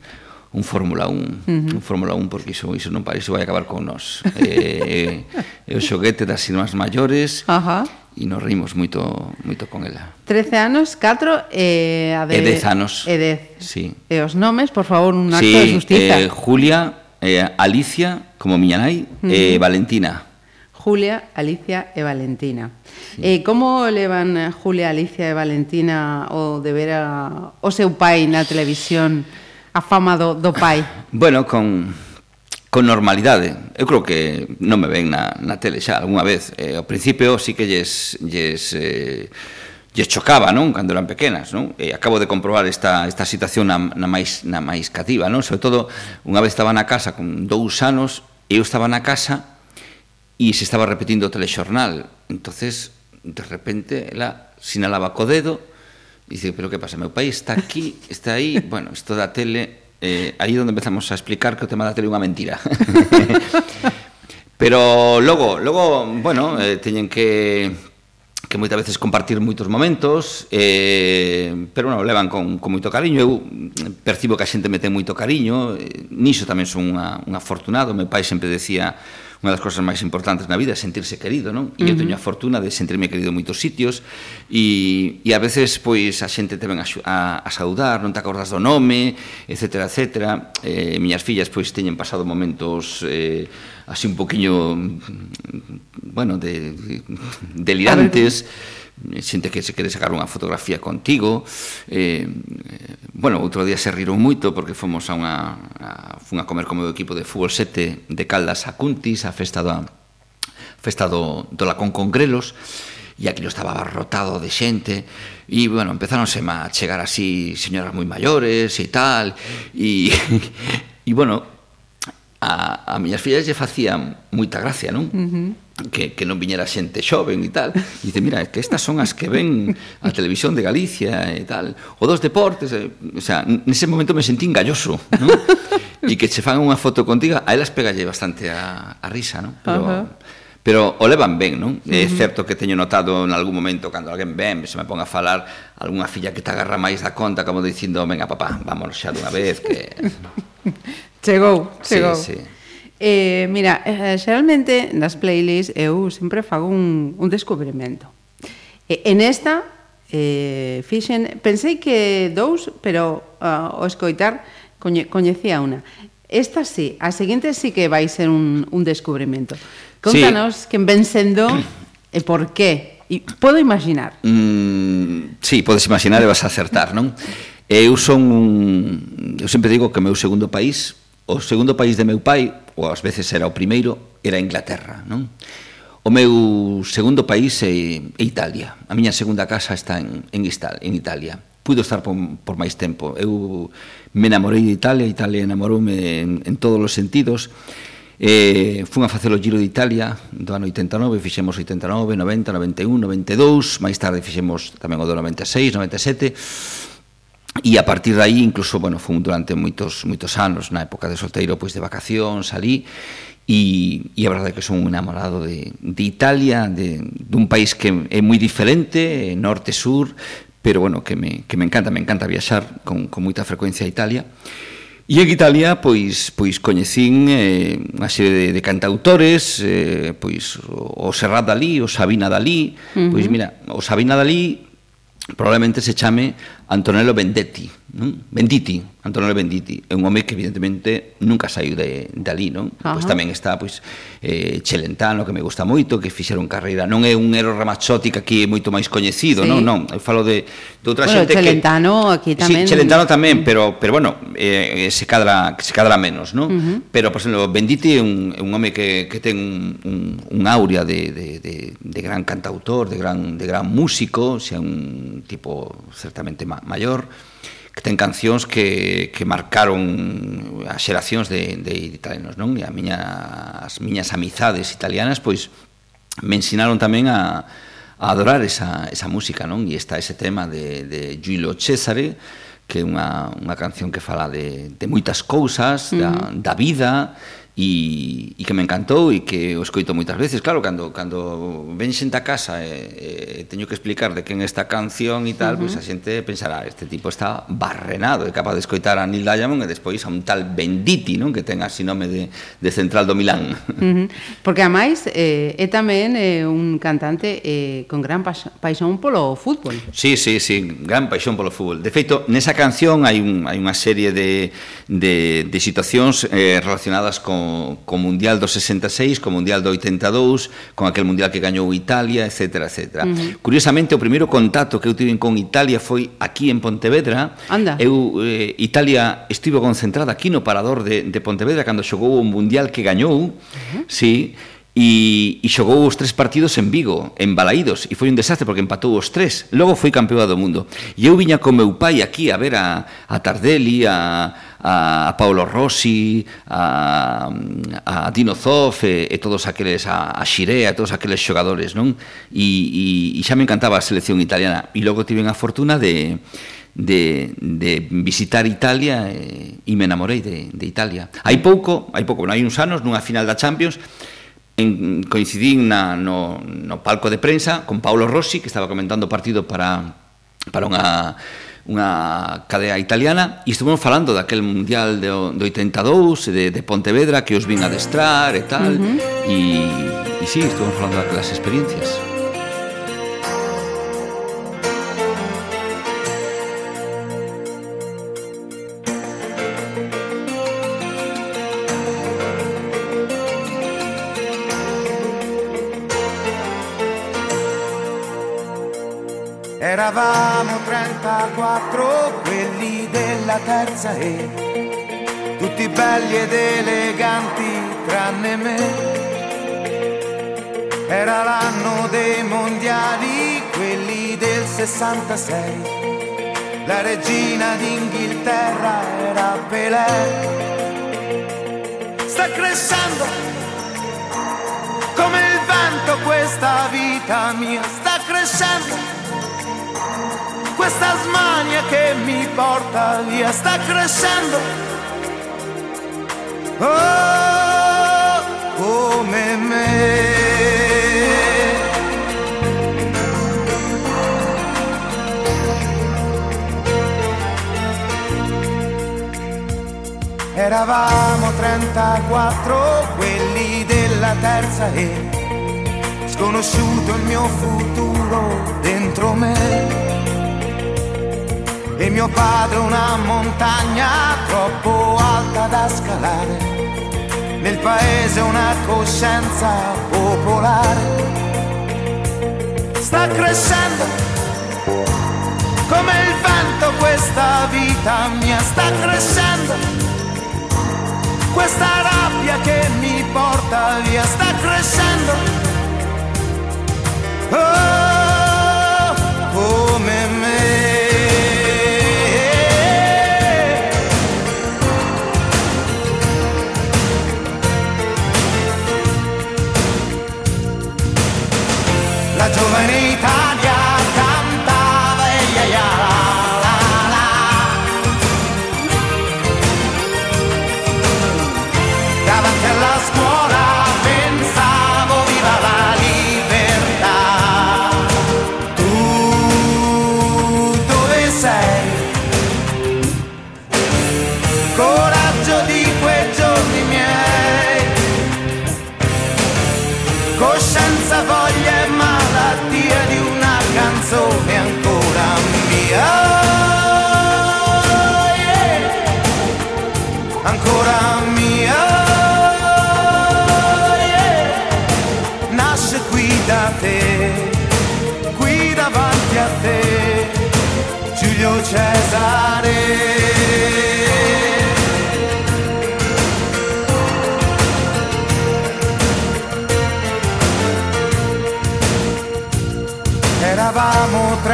un Fórmula 1, uh -huh. un Fórmula 1 porque iso, iso non para, iso vai acabar con nós. Eh, eh, é o xoguete das irmás maiores, Ajá. Uh -huh e nos rimos moito moito con ela. 13 anos, 4 e eh, a de, e 10 anos. E 10. Sí. E os nomes, por favor, un acto sí, de justiza. Eh, Julia, eh, Alicia, como miña nai, uh -huh. e eh, Valentina. Julia, Alicia e Valentina. Sí. Eh, como levan Julia, Alicia e Valentina o de ver a, o seu pai na televisión? a fama do, do pai? Bueno, con, con normalidade. Eu creo que non me ven na, na tele xa algunha vez. Eh, ao principio sí que lles, lles, eh, lles chocaba, non? Cando eran pequenas, non? E acabo de comprobar esta, esta situación na, na, máis, na máis cativa, non? Sobre todo, unha vez estaba na casa con dous anos, eu estaba na casa e se estaba repetindo o telexornal. entonces de repente, ela sinalaba co dedo Dice, pero que pasa? Meu país está aquí, está aí, [LAUGHS] bueno, isto da tele, eh, aí onde empezamos a explicar que o tema da tele é unha mentira. [LAUGHS] pero logo, logo, bueno, eh, teñen que que moitas veces compartir moitos momentos, eh, pero bueno, levan con, con moito cariño, eu eh, percibo que a xente me ten moito cariño, eh, niso tamén son unha, un afortunado, meu pai sempre decía unha das cousas máis importantes na vida é sentirse querido, non? E uh -huh. eu teño a fortuna de sentirme querido en moitos sitios e, e a veces pois a xente te ven a, a, a saudar, non te acordas do nome, etc, etc. Eh, miñas fillas pois teñen pasado momentos eh, así un poquinho mm, bueno, de, de delirantes. A ver xente que se quere sacar unha fotografía contigo. Eh, eh, bueno, outro día se riron moito porque fomos a unha a, fun a comer como do equipo de fútbol 7 de Caldas a Cuntis a festa da festa do, do Lacón Congrelos e aquilo estaba abarrotado de xente. E, bueno, empezaronse a chegar así señoras moi maiores e tal e, [LAUGHS] e bueno a, a miñas fillas lle facían moita gracia, non? Uh -huh que, que non viñera xente xoven e tal e dice, mira, que estas son as que ven a televisión de Galicia e tal o dos deportes, e, o sea, nese momento me sentí galloso ¿no? [LAUGHS] e que che fan unha foto contigo a elas pegalle bastante a, a risa ¿no? pero, uh -huh. pero o levan ben non? Uh -huh. é certo que teño notado en algún momento cando alguén ven, se me ponga a falar algunha filla que te agarra máis da conta como dicindo, venga papá, vámonos xa dunha vez que... chegou, [LAUGHS] chegou sí, sí. Eh, mira, eh, xeralmente nas playlists eu sempre fago un, un descubrimento. Eh, en esta eh, fixen, pensei que dous, pero ah, uh, o escoitar coñe, coñecía unha. Esta sí, a seguinte sí que vai ser un, un descubrimento. Contanos sí. quen ven sendo e por qué. E podo imaginar. Mm, sí, podes imaginar e vas a acertar, non? Eh, eu son un... Eu sempre digo que o meu segundo país o segundo país de meu pai, ou ás veces era o primeiro, era Inglaterra, non? O meu segundo país é, é Italia. A miña segunda casa está en, en, en Italia. Puido estar por, por máis tempo. Eu me enamorei de Italia, Italia enamoroume en, en todos os sentidos. Eh, fun a facer o Giro de Italia do ano 89, fixemos 89, 90, 91, 92, máis tarde fixemos tamén o do 96, 97 E a partir de aí, incluso, bueno, fun durante moitos, moitos anos, na época de solteiro, pois de vacacións, salí, e, e a verdade é que son un enamorado de, de Italia, de, dun país que é moi diferente, norte-sur, pero bueno, que me, que me encanta, me encanta viaxar con, con moita frecuencia a Italia. E en Italia, pois, pois coñecín eh, unha serie de, de cantautores, eh, pois o, o Serrat Dalí, o Sabina Dalí, uh -huh. pois mira, o Sabina Dalí probablemente se chame Antonello Vendetti, non? Venditti, Antonello Venditti, é un home que evidentemente nunca saiu de, de ali, non? Pois Ajá. Pois tamén está pois eh, Celentano, que me gusta moito, que fixeron carreira. Non é un Ero Ramazzotti que aquí é moito máis coñecido, sí. non? Non, eu falo de, de outra bueno, xente Celentano que aquí tamén. Sí, Celentano tamén, pero pero bueno, eh, se cadra se cadra menos, non? Uh -huh. Pero por exemplo, Venditti é un, é un home que, que ten un, un, un áurea de, de, de, de gran cantautor, de gran de gran músico, xa un tipo certamente má, maior que ten cancións que, que marcaron as xeracións de, de italianos, non? E a miña, as miñas amizades italianas, pois, me ensinaron tamén a, a adorar esa, esa música, non? E está ese tema de, de Giulio Cesare, que é unha, unha canción que fala de, de moitas cousas, uh -huh. da, mm. da vida, e, e que me encantou e que o escoito moitas veces, claro, cando cando ven xente a casa e, e teño que explicar de quen esta canción e tal, uh -huh. pois a xente pensará, este tipo está barrenado, é capaz de escoitar a Neil Diamond e despois a un tal Benditi, non, que ten así nome de, de central do Milán. Uh -huh. Porque ademais eh, é tamén eh, un cantante eh, con gran paixón polo fútbol. Sí, sí, sí, gran paixón polo fútbol. De feito, nesa canción hai un hai unha serie de de de situacións eh, relacionadas con co, co Mundial do 66, co Mundial do 82, con aquel Mundial que gañou Italia, etc. etc. Uh -huh. Curiosamente, o primeiro contacto que eu tive con Italia foi aquí en Pontevedra. Anda. Eu, eh, Italia estivo concentrada aquí no parador de, de Pontevedra cando xogou o Mundial que gañou. Uh -huh. Sí, e, e xogou os tres partidos en Vigo, en Balaídos, e foi un desastre porque empatou os tres. Logo foi campeoa do mundo. E eu viña con meu pai aquí a ver a, a Tardelli, a, a, a Paolo Rossi, a, a Dino Zoff e, e todos aqueles, a, a Xirea, todos aqueles xogadores, non? E, e, e xa me encantaba a selección italiana. E logo tiven a fortuna de, de, de visitar Italia e, e me enamorei de, de Italia. Hai pouco, hai pouco, non hai uns anos, nunha final da Champions, en, coincidín na, no, no palco de prensa con Paolo Rossi, que estaba comentando o partido para, para unha unha cadea italiana e estuvemos falando daquel mundial do, do 82 de, de Pontevedra que os vin adestrar e tal uh -huh. e, e sí, estuvemos falando daquelas experiencias 34, quelli della terza E, tutti belli ed eleganti tranne me. Era l'anno dei mondiali, quelli del 66. La regina d'Inghilterra era Pelé. Sta crescendo come il vento questa vita mia, sta crescendo questa smania che mi porta via sta crescendo. Oh, come me. Eravamo 34, quelli della terza E, sconosciuto il mio futuro dentro me e mio padre una montagna troppo alta da scalare, nel paese una coscienza popolare. Sta crescendo come il vento questa vita mia, sta crescendo questa rabbia che mi porta via, sta crescendo. Oh,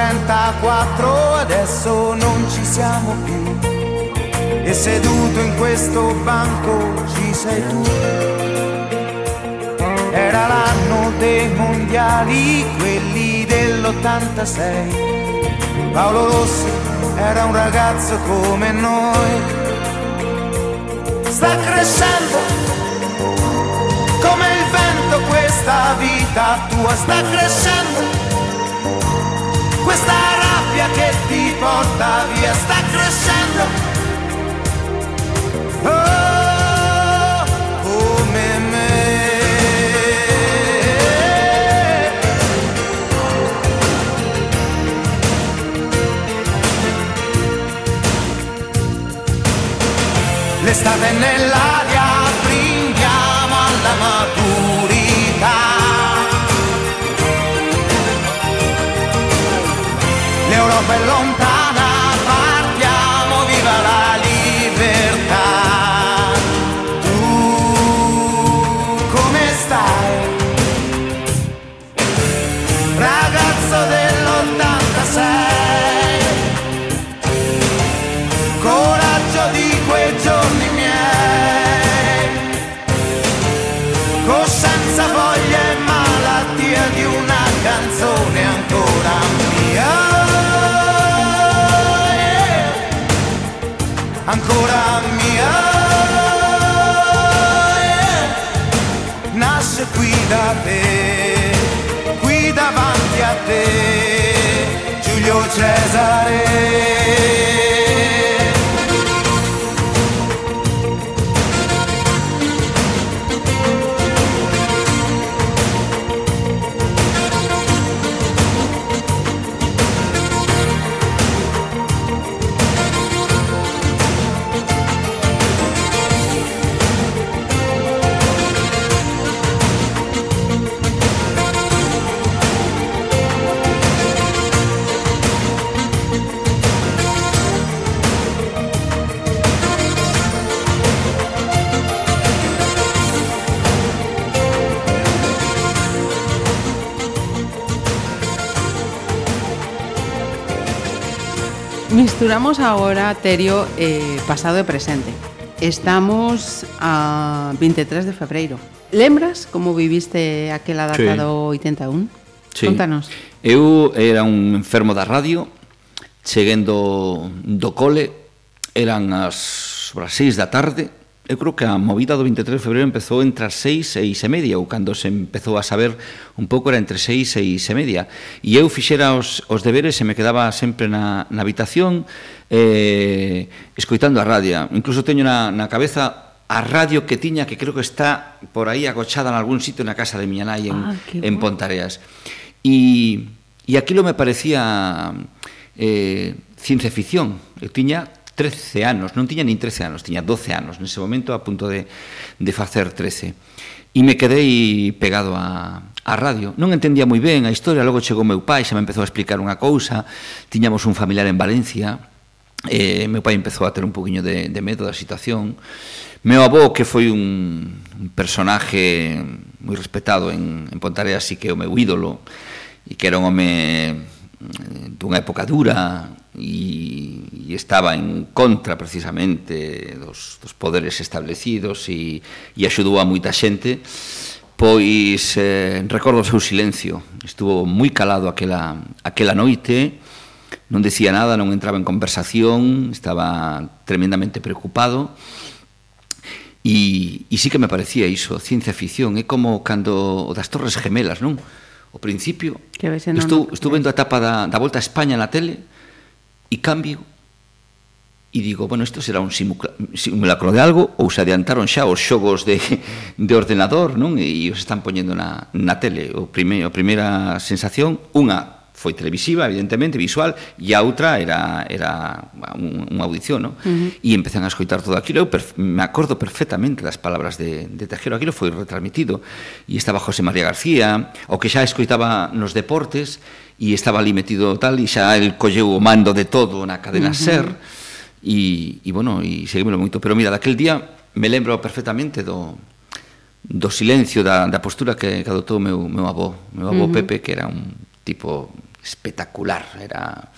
34, adesso non ci siamo più. E seduto in questo banco ci sei tu. Era l'anno dei mondiali, quelli dell'86. Paolo Rossi era un ragazzo come noi. Sta crescendo come il vento questa vita tua sta crescendo questa rabbia che ti porta via sta crescendo. Oh, come me. L'estate nell'aria, melón Cesare. Miramos ahora, Terio, eh, pasado e presente. Estamos a 23 de febreiro. Lembras como viviste aquela data sí. do 81? Sí. Contanos. Eu era un enfermo da radio, chegando do cole, eran as, as 6 da tarde, eu creo que a movida do 23 de febreiro empezou entre as 6 e 6 e media ou cando se empezou a saber un pouco era entre 6 e 6 e media. E eu fixera os, os deberes e me quedaba sempre na, na habitación eh, escoitando a radio. Incluso teño na, na cabeza a radio que tiña que creo que está por aí agochada en algún sitio na casa de miña nai en, ah, en Pontareas. E, e aquilo me parecía eh, ciencia ficción. Eu tiña 13 anos, non tiña nin 13 anos, tiña 12 anos nese momento a punto de, de facer 13. E me quedei pegado a, a radio. Non entendía moi ben a historia, logo chegou meu pai, xa me empezou a explicar unha cousa, tiñamos un familiar en Valencia, eh, meu pai empezou a ter un poquinho de, de medo da situación, meu avó, que foi un, un personaje moi respetado en, en Pontaré, así que o meu ídolo, e que era un home eh, dunha época dura, e, e estaba en contra precisamente dos, dos poderes establecidos e, e axudou a moita xente, pois eh, recordo o seu silencio, estuvo moi calado aquela, aquela noite, non decía nada, non entraba en conversación, estaba tremendamente preocupado, E, e sí que me parecía iso, ciencia ficción, é como cando o das Torres Gemelas, non? O principio, que non, estou, estou vendo a tapa da, da Volta a España na tele, e cambio e digo, bueno, isto será un simulacro de algo ou se adiantaron xa os xogos de, de ordenador, non? E, e os están poñendo na, na tele. O primeiro, a primeira sensación, unha foi televisiva, evidentemente, visual, e a outra era, era unha audición, ¿no? Uh -huh. E empezan a escoitar todo aquilo, eu me acordo perfectamente das palabras de, de Tejero, aquilo foi retransmitido, e estaba José María García, o que xa escoitaba nos deportes, e estaba ali metido tal, e xa el colleu o mando de todo na cadena uh -huh. SER, e, e bueno, e seguímelo moito, pero mira, daquel día me lembro perfectamente do, do silencio, da, da postura que, que adotou meu, meu avó, meu avó uh -huh. Pepe, que era un tipo espectacular, era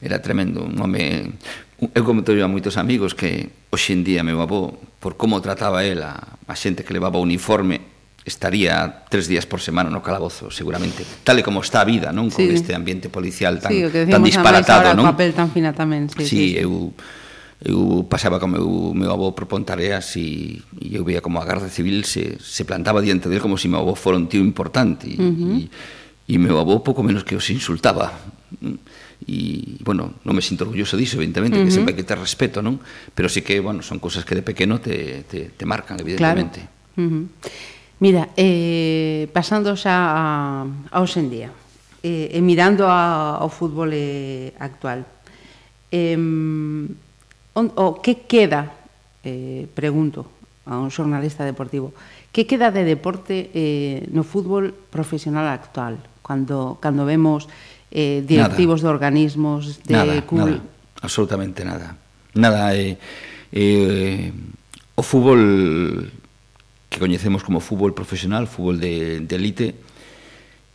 era tremendo, un home eu como teño a moitos amigos que hoxe en día meu avó, por como trataba el a, a xente que levaba uniforme estaría tres días por semana no calabozo, seguramente, tal e como está a vida, non? Sí. Con este ambiente policial tan, sí, tan disparatado, non? O papel tan fina tamén, sí, sí, sí, eu eu pasaba con meu, meu avó por Pontareas e, e eu veía como a Garda Civil se, se plantaba diante dele como se si meu avó fora un tío importante e, uh -huh. e E meu avó pouco menos que os insultaba. E, bueno, non me sinto orgulloso diso, evidentemente, uh -huh. que sempre hai que ter respeto, non? Pero sí que, bueno, son cousas que de pequeno te, te, te marcan, evidentemente. Claro. Uh -huh. Mira, eh, pasando xa a, a hoxe en día, eh, e mirando a, ao fútbol eh, actual, eh, on, o que queda, eh, pregunto a un xornalista deportivo, que queda de deporte eh, no fútbol profesional actual? cando, cando vemos eh, directivos nada. de organismos de nada, cul... nada, absolutamente nada. Nada, eh, eh, o fútbol que coñecemos como fútbol profesional, fútbol de, de elite,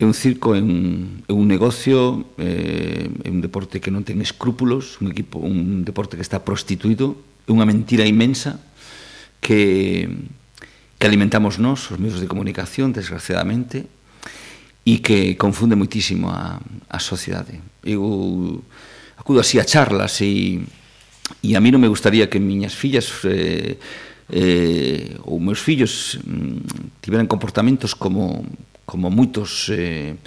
é un circo, é un, é un negocio, eh, é un deporte que non ten escrúpulos, un, equipo, un deporte que está prostituído, é unha mentira inmensa que, que alimentamos nós, os medios de comunicación, desgraciadamente, e que confunde muitísimo a, a sociedade. Eu acudo así a charlas e, e a mí non me gustaría que miñas fillas eh, eh, ou meus fillos mm, tiveran comportamentos como, como moitos eh,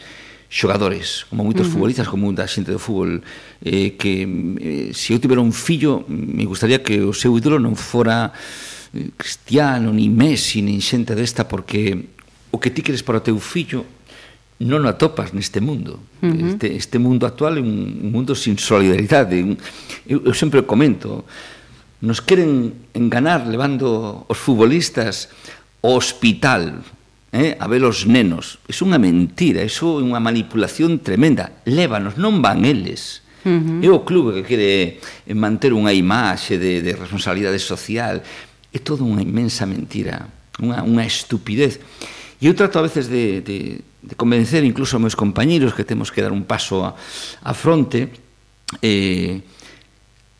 xogadores, como moitos uh -huh. futbolistas, como da xente do fútbol, eh, que eh, se eu tivera un fillo, me gustaría que o seu ídolo non fora eh, Cristiano, ni Messi, nin xente desta, porque o que ti queres para o teu fillo non atopas neste mundo. Uh -huh. este, este mundo actual é un mundo sin solidaridade. Eu, eu sempre comento, nos queren enganar levando os futbolistas ao hospital eh, a ver os nenos. É unha mentira, iso é unha manipulación tremenda. Lévanos, non van eles. Uh -huh. É o clube que quere manter unha imaxe de, de responsabilidade social. É toda unha inmensa mentira, unha, unha estupidez. E eu trato a veces de, de, de convencer incluso aos meus compañeros que temos que dar un paso a, a fronte. Eh,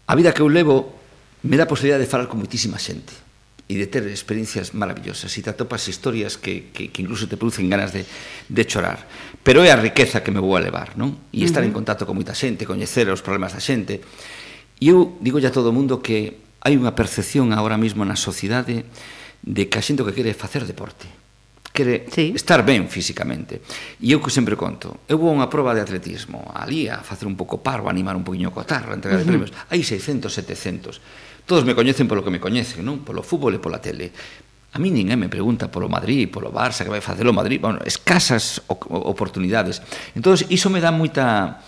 a vida que eu levo me dá a posibilidade de falar con moitísima xente e de ter experiencias maravillosas e te atopas historias que, que, que incluso te producen ganas de, de chorar pero é a riqueza que me vou a levar non? e estar uh -huh. en contacto con moita xente coñecer os problemas da xente e eu digo a todo o mundo que hai unha percepción agora mesmo na sociedade de que a xente que quere facer deporte quere sí. estar ben físicamente. E eu que sempre conto, eu vou a unha proba de atletismo, ali a facer un pouco paro, a animar un poquinho co tarro, a entregar uh -huh. premios, hai 600, 700. Todos me coñecen polo que me coñecen, non? Polo fútbol e pola tele. A mí ninguén me pregunta polo Madrid, polo Barça, que vai facer o Madrid, bueno, escasas oportunidades. Entón, iso me dá moita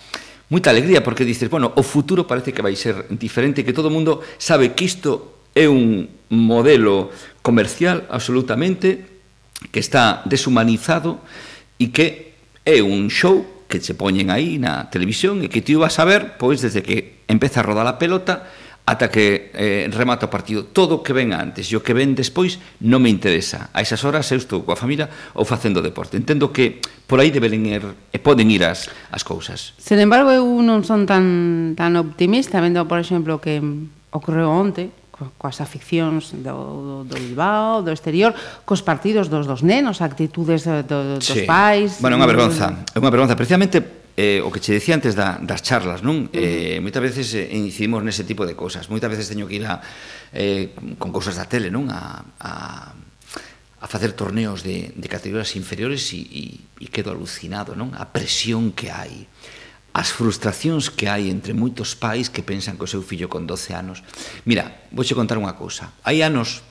moita alegría porque dices, bueno, o futuro parece que vai ser diferente, que todo o mundo sabe que isto é un modelo comercial absolutamente que está deshumanizado e que é un show que se poñen aí na televisión e que ti vas a ver, pois, desde que empeza a rodar a pelota ata que eh, remata o partido. Todo o que ven antes e o que ven despois non me interesa. A esas horas eu estou coa familia ou facendo deporte. Entendo que por aí deben ir, e poden ir as, as cousas. Sen embargo, eu non son tan, tan optimista, vendo, por exemplo, que ocorreu onte, coas aficións do, do Bilbao, do exterior, cos partidos dos dos nenos, actitudes do, dos sí. pais... Bueno, é unha vergonza, é unha vergonza. Precisamente eh, o que che decía antes da, das charlas, non? Eh, moitas veces eh, incidimos nese tipo de cousas. Moitas veces teño que ir a, eh, con cousas da tele, non? A, a, a facer torneos de, de categorías inferiores e, e, e quedo alucinado, non? A presión que hai as frustracións que hai entre moitos pais que pensan que o seu fillo con 12 anos. Mira, vouche contar unha cousa. Hai anos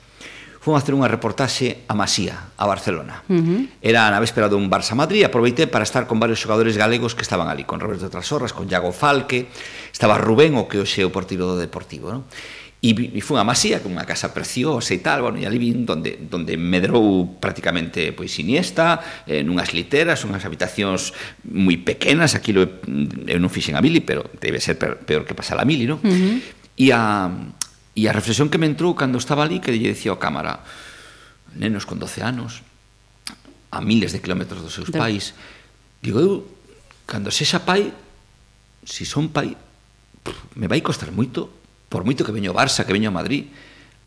fomos hacer unha reportaxe a Masía, a Barcelona. Uh -huh. Era na véspera dun Barça Madrid, aproveitei para estar con varios xogadores galegos que estaban ali, con Roberto Trasorras, con Iago Falque, estaba Rubén, o que hoxe é o portiro do Deportivo, non? E, e fui a Masía, que unha casa preciosa e tal, bueno, e ali vin donde, donde medrou prácticamente pois Iniesta, eh, nunhas literas, unhas habitacións moi pequenas, aquilo eu non fixen a Mili, pero debe ser peor que pasar a Mili, non? Uh -huh. E a, e a reflexión que me entrou cando estaba ali, que lle dicía ao cámara, nenos con 12 anos, a miles de kilómetros dos seus de... pais, digo eu, cando sexa pai, se si son pai, pff, me vai costar moito por moito que veño a Barça, que veño a Madrid,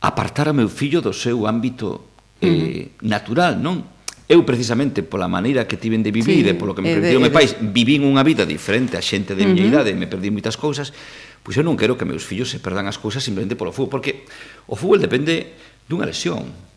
apartar o meu fillo do seu ámbito eh, mm. natural, non? Eu precisamente pola maneira que tiven de vivir sí, e polo que me perdiu o meu pais, vivín unha vida diferente a xente de uh -huh. miña idade, me perdí moitas cousas, pois eu non quero que meus fillos se perdan as cousas simplemente polo fútbol, porque o fútbol depende dunha lesión.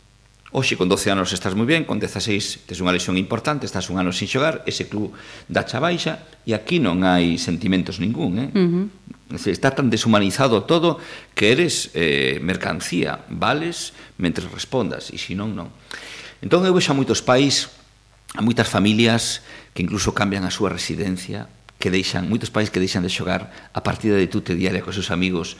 Oxe, con 12 anos estás moi ben, con 16 tes unha lesión importante, estás un ano sin xogar, ese club da chabaixa, e aquí non hai sentimentos ningún, eh? Uh -huh. Está tan deshumanizado todo que eres eh, mercancía, vales mentre respondas, e se non, non. Entón eu vexo a moitos pais, a moitas familias que incluso cambian a súa residencia, que deixan, moitos pais que deixan de xogar a partida de tute diaria cos seus amigos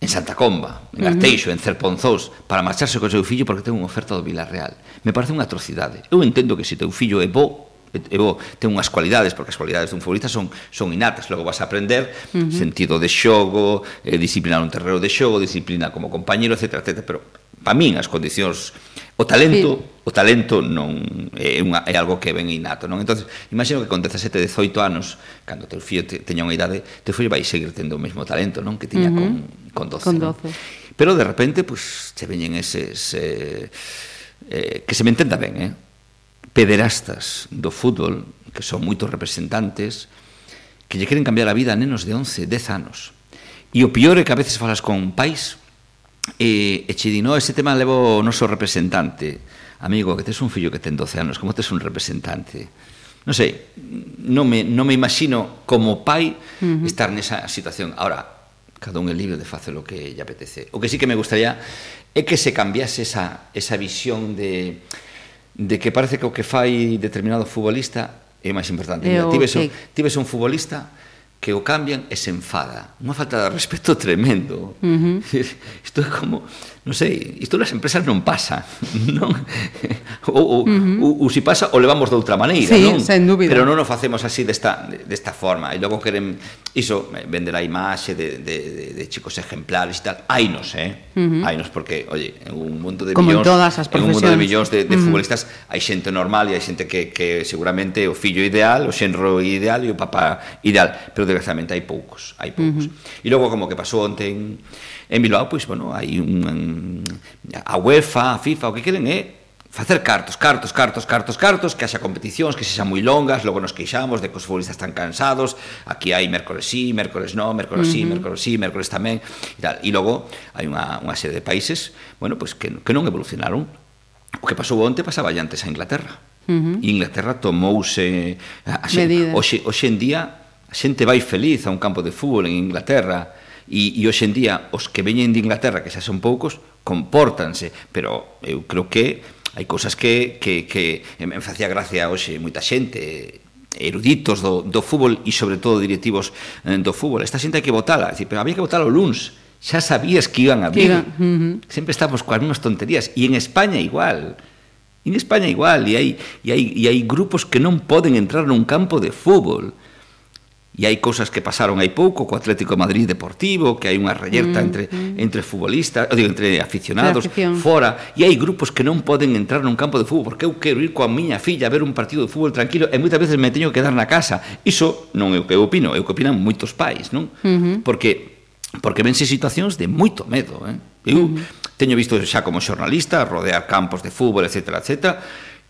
en Santa Comba, en Arteixo, uh -huh. en Cerponzós, para marcharse co seu fillo porque ten unha oferta do Villarreal. Me parece unha atrocidade. Eu entendo que se teu fillo é bo, é bo, ten unhas cualidades, porque as cualidades dun futbolista son, son innatas, logo vas a aprender uh -huh. sentido de xogo, eh, disciplina no terreno de xogo, disciplina como compañero, etc. etc. Pero, para min, as condicións O talento, sí. o talento non é unha é algo que ven innato, non? Entonces, imagino que con 17, 18 anos, cando teu fillo te, teña unha idade, teu fillo vai seguir tendo o mesmo talento, non? Que tiña uh -huh. con, con 12. Con 12. Non? Pero de repente, pues, che veñen eses eh, eh, que se me entenda ben, eh? Pederastas do fútbol, que son moitos representantes, que lle queren cambiar a vida a nenos de 11, 10 anos. E o pior é que a veces falas con pais E, e che di, no, ese tema levo o noso representante. Amigo, que tes un fillo que ten 12 anos, como tes un representante? Non sei, non me, non me imagino como pai uh -huh. estar nesa situación. Ahora, cada un é libre de facer o que lle apetece. O que sí que me gustaría é que se cambiase esa, esa visión de, de que parece que o que fai determinado futbolista é máis importante. Mira, tives, okay. tives un futbolista que o cambian e se enfada. Unha falta de respeto tremendo. Uh [LAUGHS] -huh. Isto é como non sei, isto nas empresas non pasa, [LAUGHS] non? Ou, ou, uh -huh. ou, ou si pasa, o levamos de outra maneira, sí, non? Sen dúbida. Pero non o facemos así desta, desta forma. E logo queren, iso, eh, vender a imaxe de, de, de, de chicos ejemplares e tal. Hainos, eh? Uh -huh. Hainos, porque, oye, en un mundo de Como millóns... en todas as profesións. En un mundo de millóns de, de uh -huh. futbolistas, hai xente normal e hai xente que, que seguramente o fillo ideal, o xenro ideal e o papá ideal. Pero, desgraciadamente, hai poucos, hai poucos. Uh -huh. E logo, como que pasou ontem En Bilbao, pois, bueno, hai un, a UEFA, a FIFA, o que queren é facer cartos, cartos, cartos, cartos, cartos, que haxa competicións que sexan moi longas, logo nos queixamos de que os futbolistas están cansados, aquí hai mércores sí, mércores no, mércores uh -huh. sí, mércores sí, mércores tamén, e tal. E logo hai unha, unha serie de países, bueno, pois que, que non evolucionaron. O que pasou onte pasaba antes a Inglaterra. Uh -huh. E Inglaterra tomouse... A, a, Medidas. Hoxe, hoxe en día a xente vai feliz a un campo de fútbol en Inglaterra, e, e hoxe en día os que veñen de Inglaterra, que xa son poucos, compórtanse, pero eu creo que hai cousas que, que, que me facía gracia hoxe moita xente eh, eruditos do, do fútbol e sobre todo directivos eh, do fútbol. Esta xente hai que votala, decir, pero había que votala o luns, xa sabías que iban a vir. Uh -huh. Sempre estamos coas mesmas tonterías e en España igual. En España igual, e hai, e hai, e hai grupos que non poden entrar nun campo de fútbol e hai cousas que pasaron hai pouco co Atlético de Madrid Deportivo, que hai unha reyerta mm, entre mm. entre futbolistas, digo, entre aficionados fora, e hai grupos que non poden entrar nun campo de fútbol porque eu quero ir coa miña filla a ver un partido de fútbol tranquilo e moitas veces me teño que quedar na casa. Iso non é o que eu opino, é o que opinan moitos pais, non? Mm -hmm. Porque porque vense situacións de moito medo, eh? Eu mm -hmm. teño visto xa como xornalista rodear campos de fútbol, etcétera, etcétera,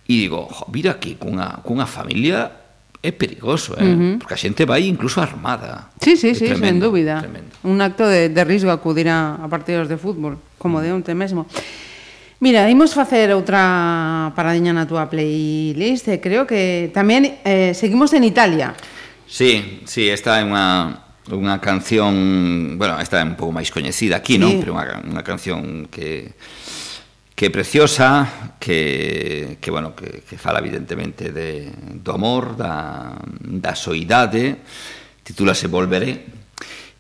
e digo, jo, mira aquí cunha, cunha familia é perigoso, eh? Uh -huh. porque a xente vai incluso armada. Sí, sí, sí, tremendo, sen dúbida. Tremendo. Un acto de, de risco acudir a, a partidos de fútbol, como uh -huh. de onte mesmo. Mira, imos facer outra paradiña na túa playlist, e creo que tamén eh, seguimos en Italia. Sí, sí, esta é unha unha canción, bueno, esta é un pouco máis coñecida aquí, sí. non? Pero unha, unha canción que que é preciosa, que, que bueno, que, que fala evidentemente de, do amor, da, da soidade, titúlase Volveré,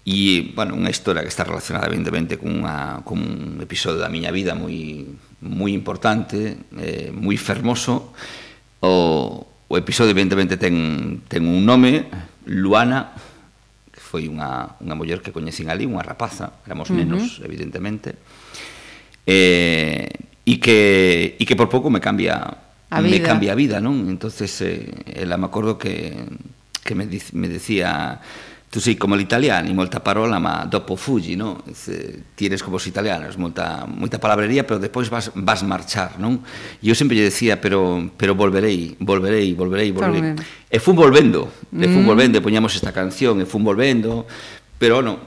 E, bueno, unha historia que está relacionada evidentemente cunha, cun episodio da miña vida moi, moi importante, eh, moi fermoso. O, o episodio evidentemente ten, ten un nome, Luana, que foi unha, unha muller que coñecín ali, unha rapaza, éramos nenos, uh -huh. evidentemente. Eh, e que, e que por pouco me cambia a vida. me cambia a vida, non? Entonces eh, ela me acordo que que me, me decía tu sei come italiano e molta parola, ma dopo fuggi, no? Se, eh, ti eres como os italianos, moita, moita palabrería, pero despois vas, vas marchar, non? E eu sempre lle decía, pero, pero volverei, volverei, volverei, volverei. E fun volvendo, mm. e fun mm. volvendo, e poñamos esta canción, e fun volvendo, Pero, bueno,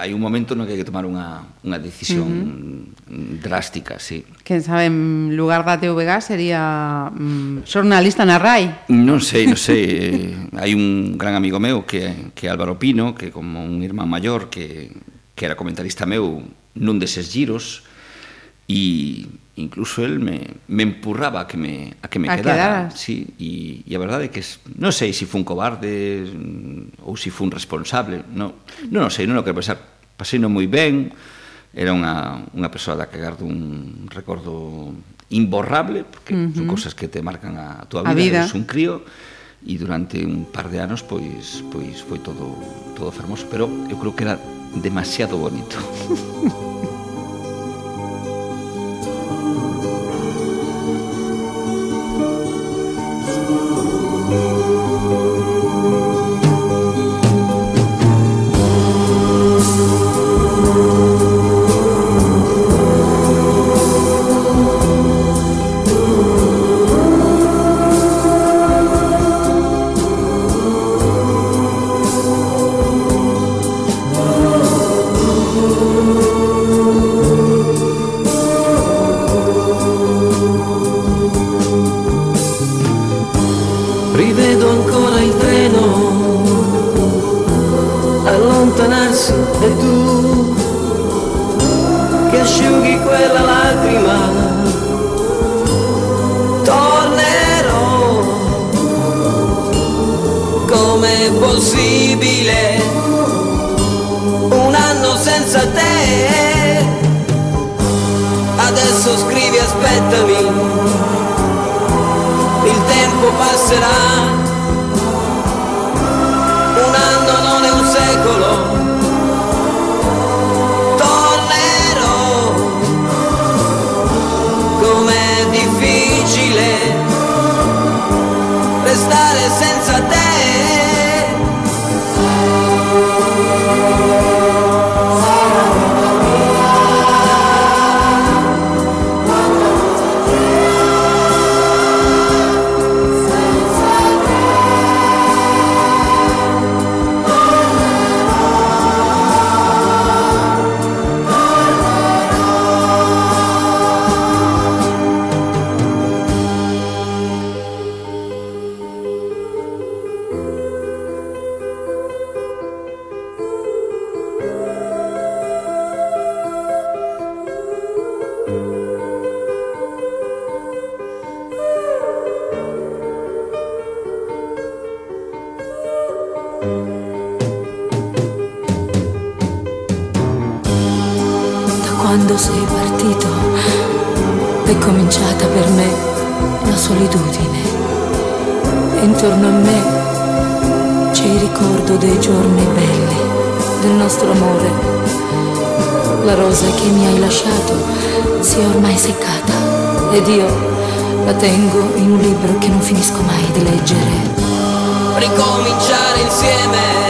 hai un momento no que hai que tomar unha, unha decisión uh -huh. drástica, sí. Quen sabe, en lugar da TVG sería mm, xornalista na RAI? Non sei, non sei. Eh, hai un gran amigo meu que, que Álvaro Pino, que como un irmán maior que, que era comentarista meu nun deses giros, e incluso el me, me empurraba a que me, a que me a quedara. Sí, e, e a verdade é que es, non sei se si fun cobarde mm, ou se si fun responsable, non, non, non sei, non o quero pensar. Pasei non moi ben, era unha, unha persoa da que gardo un recordo imborrable, porque uh -huh. son cosas que te marcan a, a tua vida, a vida. eres un crío, e durante un par de anos pois pois foi todo todo fermoso, pero eu creo que era demasiado bonito. [LAUGHS] è cominciata per me la solitudine. E intorno a me c'è il ricordo dei giorni belli, del nostro amore. La rosa che mi hai lasciato si è ormai seccata ed io la tengo in un libro che non finisco mai di leggere. Ricominciare insieme.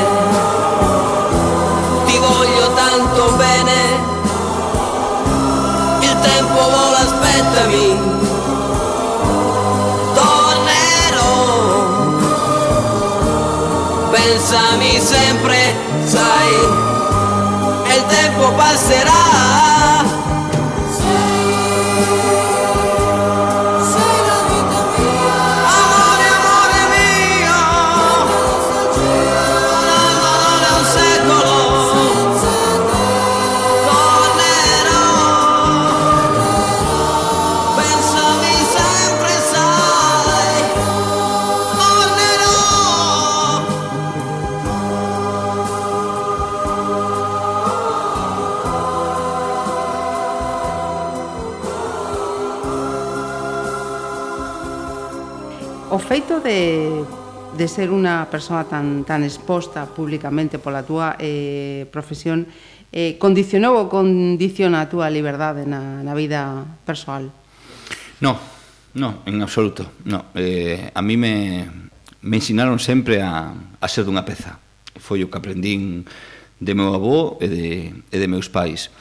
ascoltami, tornerò, pensami sempre, sai, e il tempo passerà. de, de ser unha persoa tan, tan exposta públicamente pola túa eh, profesión eh, condicionou ou condiciona a túa liberdade na, na vida persoal? No, no, en absoluto, no. Eh, a mí me, me ensinaron sempre a, a ser dunha peza. Foi o que aprendín de meu avó e de, e de meus pais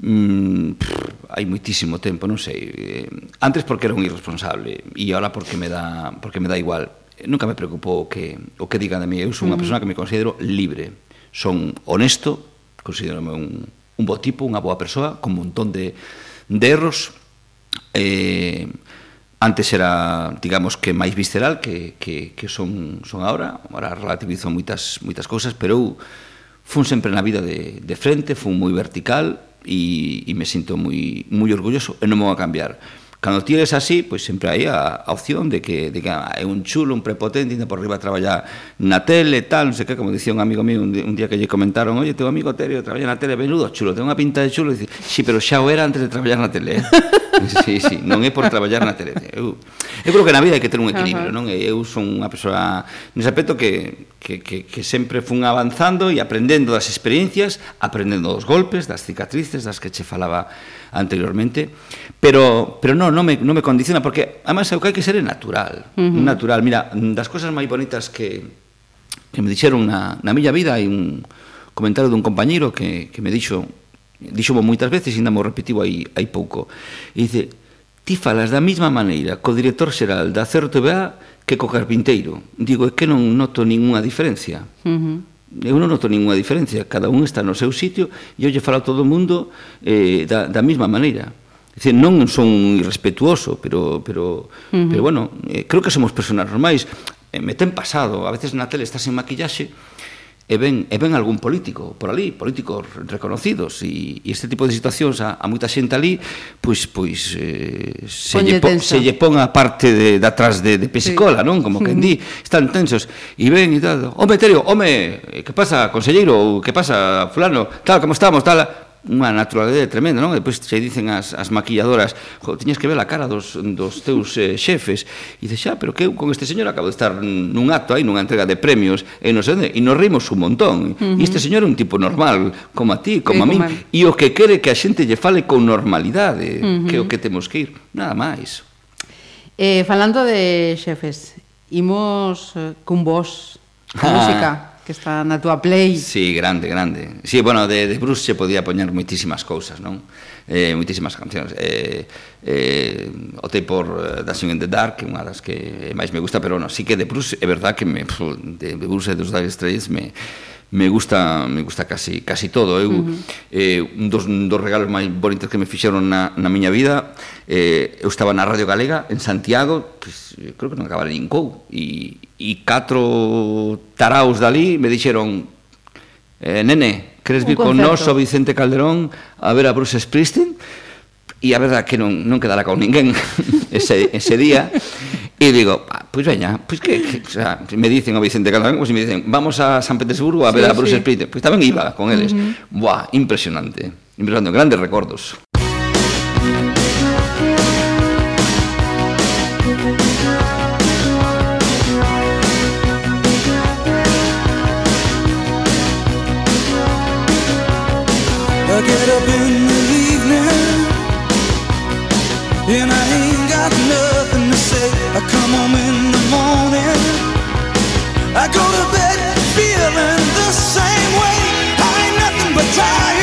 mm, pff, hai moitísimo tempo, non sei. Eh, antes porque era un irresponsable e agora porque me dá porque me dá igual. Eh, nunca me preocupou que o que digan de mí. Eu son unha persoa persona que me considero libre. Son honesto, considerome un, un bo tipo, unha boa persoa, con un montón de, de erros. Eh, antes era, digamos, que máis visceral que, que, que son, son ahora, ahora relativizo moitas, moitas cousas, pero eu fun sempre na vida de, de frente, fun moi vertical, e, e me sinto moi, moi orgulloso. E non vou a cambiar. Cando ti eres así, pois sempre hai a, a opción de que, de que ah, é un chulo, un prepotente, ainda por riba a traballar na tele, tal, non sei que, como dicía un amigo mío un, un día que lle comentaron, oye, teu amigo Terio traballa na tele, venudo chulo, ten unha pinta de chulo, e dice, sí, pero xa o era antes de traballar na tele. Eh". [LAUGHS] sí, sí, non é por traballar na tele. Eu, eu creo que na vida hai que ter un equilibrio, non? Eu son unha persoa, nese aspecto, que, que, que, que sempre fun avanzando e aprendendo das experiencias, aprendendo dos golpes, das cicatrices, das que che falaba anteriormente, pero pero no, non me non me condiciona porque además o que hai que ser é natural, uh -huh. natural. Mira, das cousas máis bonitas que que me dixeron na na miña vida hai un comentario dun compañeiro que que me dixo dixo moitas veces e ainda mo repetiu aí hai pouco. E dice, ti falas da mesma maneira co director xeral da CERTVA que co carpinteiro. Digo, é que non noto ningunha diferencia. Uh -huh eu non noto ninguna diferencia, cada un está no seu sitio e olle fala todo o mundo eh, da, da mesma maneira. Dicir, non son irrespetuoso, pero, pero, uh -huh. pero bueno, eh, creo que somos personas normais. Eh, me ten pasado, a veces na tele estás en maquillaxe, e ven, e ven algún político por ali, políticos reconocidos e, e este tipo de situacións a, a moita xente ali pois, pois eh, se, lle po, se lle pon a parte de, de atrás de, de pesicola, sí. non? Como que di, están tensos. E ven e tal, home Terio, home eh, que pasa, conselleiro, ou que pasa fulano, tal, como estamos, tal, unha naturalidade tremenda, non? E depois se dicen as, as maquilladoras, jo, tiñas que ver a cara dos, dos teus eh, xefes. E dices, xa, pero que eu con este señor acabo de estar nun acto aí, nunha entrega de premios, e nos, e nos rimos un montón. Uh -huh. E este señor é un tipo normal, como a ti, como sí, a min, e o que quere que a xente lle fale con normalidade, uh -huh. que é o que temos que ir, nada máis. Eh, falando de xefes, imos eh, cun vos, a [LAUGHS] ah. música que está na tua play. Sí, grande, grande. Sí, bueno, de, de Bruce se podía poñer moitísimas cousas, non? Eh, moitísimas cancións. Eh, eh, o te por eh, Dancing in the Dark, que é unha das que máis me gusta, pero non, sí que de Bruce é verdad que me, de, de Bruce e dos Dark Straits me, me gusta me gusta casi casi todo eu uh -huh. eh, un dos, dos regalos máis bonitos que me fixeron na, na miña vida eh, eu estaba na Radio Galega en Santiago pues, creo que non acabara nin cou e, e catro taraos dali me dixeron eh, nene, queres vir con nós o Vicente Calderón a ver a Bruce Springsteen? e a verdade que non, non quedara con ninguén [LAUGHS] ese, ese día E digo, ah, pues pois pues que, que o sea, me dicen o Vicente Calderón, pois me dicen, vamos a San Petersburgo a ver sí, a Bruce sí. Springsteen. Pues tamén iba con eles. Uh -huh. Buah, impresionante. Impresionante, grandes recordos. I get up in the evening and I I go to bed feeling the same way. I ain't nothing but tired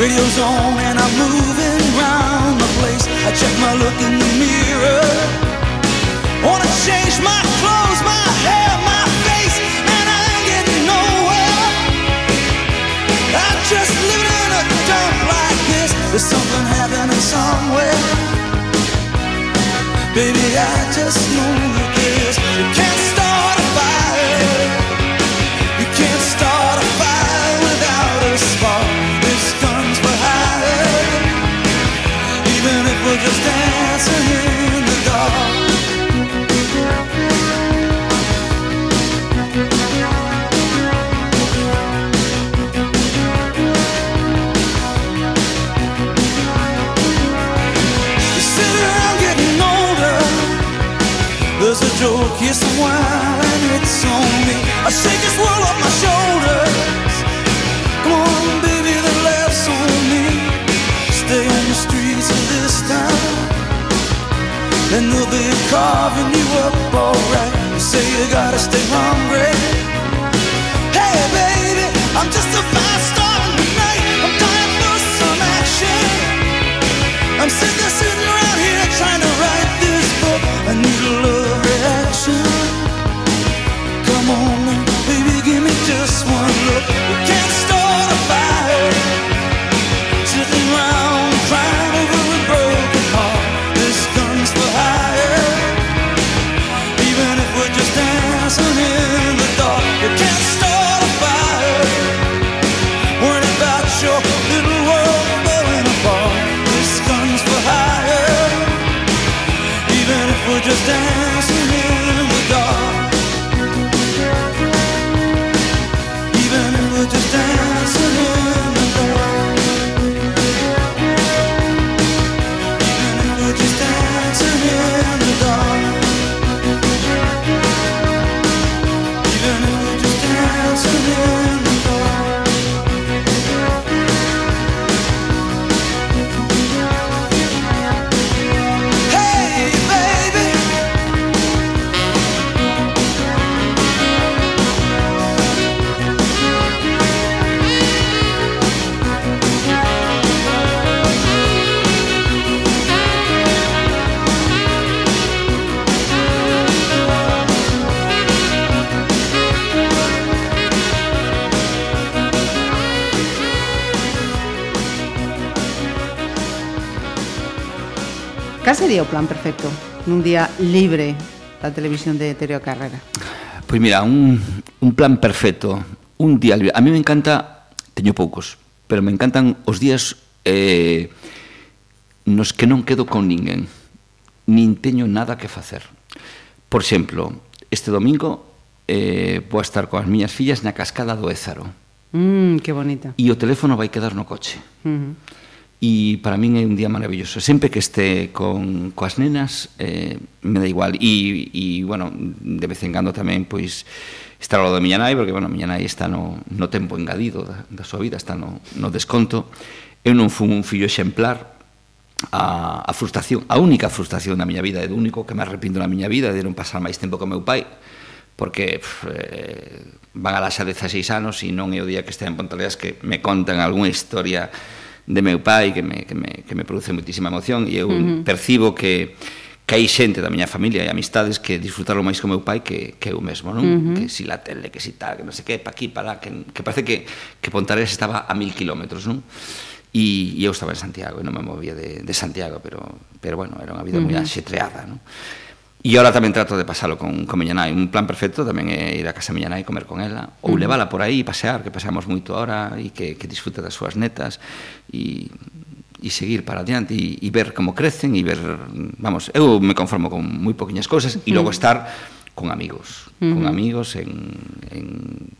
Radio's on and I'm moving around the place. I check my look in the mirror. Wanna change my clothes, my hair, my face, and I ain't getting nowhere. I'm just living in a dump like this. There's something happening somewhere. Baby, I just know. You just carving you up alright. You say you gotta stay hungry. sería o plan perfecto nun día libre da televisión de Terio Carrera? Pois mira, un, un plan perfecto, un día libre. A mí me encanta, teño poucos, pero me encantan os días eh, nos que non quedo con ninguén, nin teño nada que facer. Por exemplo, este domingo eh, vou estar coas miñas fillas na cascada do Ézaro. Mm, que bonita. E o teléfono vai quedar no coche. Uh -huh e para min é un día maravilloso. Sempre que este con coas nenas eh, me dá igual e, e bueno, de vez en cando tamén pois estar ao lado da miña nai, porque bueno, a miña nai está no, no tempo engadido da, da súa vida, está no, no desconto. Eu non fui un fillo exemplar, a, a frustración, a única frustración da miña vida, é do único que me arrepindo na miña vida de non pasar máis tempo co meu pai, porque pff, eh, van a laxa 16 anos e non é o día que este en Pontaleas que me contan algunha historia de meu pai que me, que me, que me produce muitísima emoción e eu uh -huh. percibo que que hai xente da miña familia e amistades que disfrutaron máis co meu pai que, que eu mesmo, non? Uh -huh. Que si la tele, que si tal, que non sei que, pa aquí, pa lá, que, que parece que, que Pontarés estaba a mil kilómetros, non? E, e eu estaba en Santiago e non me movía de, de Santiago, pero, pero bueno, era unha vida uh -huh. moi axetreada, non? E ahora tamén trato de pasalo con, con miña nai Un plan perfecto tamén é ir a casa miña nai e comer con ela Ou uh -huh. levala por aí e pasear, que paseamos moito ahora E que, que disfruta das súas netas E e seguir para adiante e, e ver como crecen e ver, vamos, eu me conformo con moi poquinhas cousas e uh -huh. logo estar con amigos, uh -huh. con amigos en, en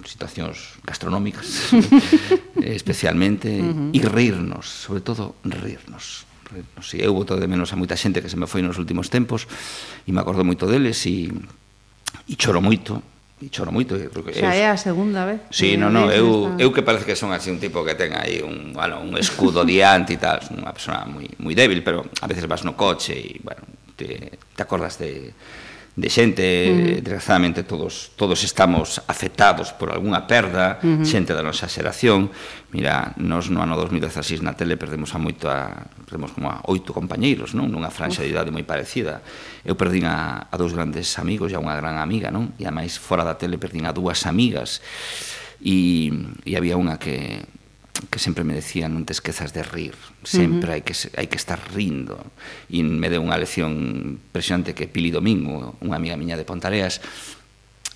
situacións gastronómicas [LAUGHS] especialmente uh -huh. e rirnos, sobre todo rirnos porque non sei, eu voto de menos a moita xente que se me foi nos últimos tempos e me acordo moito deles e, e choro moito e choro moito porque xa eu, é a segunda vez sí, no, no, eu, eu que parece que son así un tipo que ten aí un, bueno, un escudo diante e tal [LAUGHS] unha persona moi, moi débil pero a veces vas no coche e bueno, te, te acordas de de xente, uh -huh. desgraciadamente todos todos estamos afectados por algunha perda, uh -huh. xente da nosa xeración. Mira, nos no ano 2016 na tele perdemos a moito a, perdemos como a oito compañeiros, non? Nunha franxa de idade moi parecida. Eu perdín a, a dous grandes amigos e a unha gran amiga, non? E a máis fora da tele perdín a dúas amigas. E, e había unha que que sempre me decían non te esquezas de rir, sempre uh -huh. hai que hai que estar rindo. E me deu unha lección impresionante que Pili Domingo, unha amiga miña de Pontareas,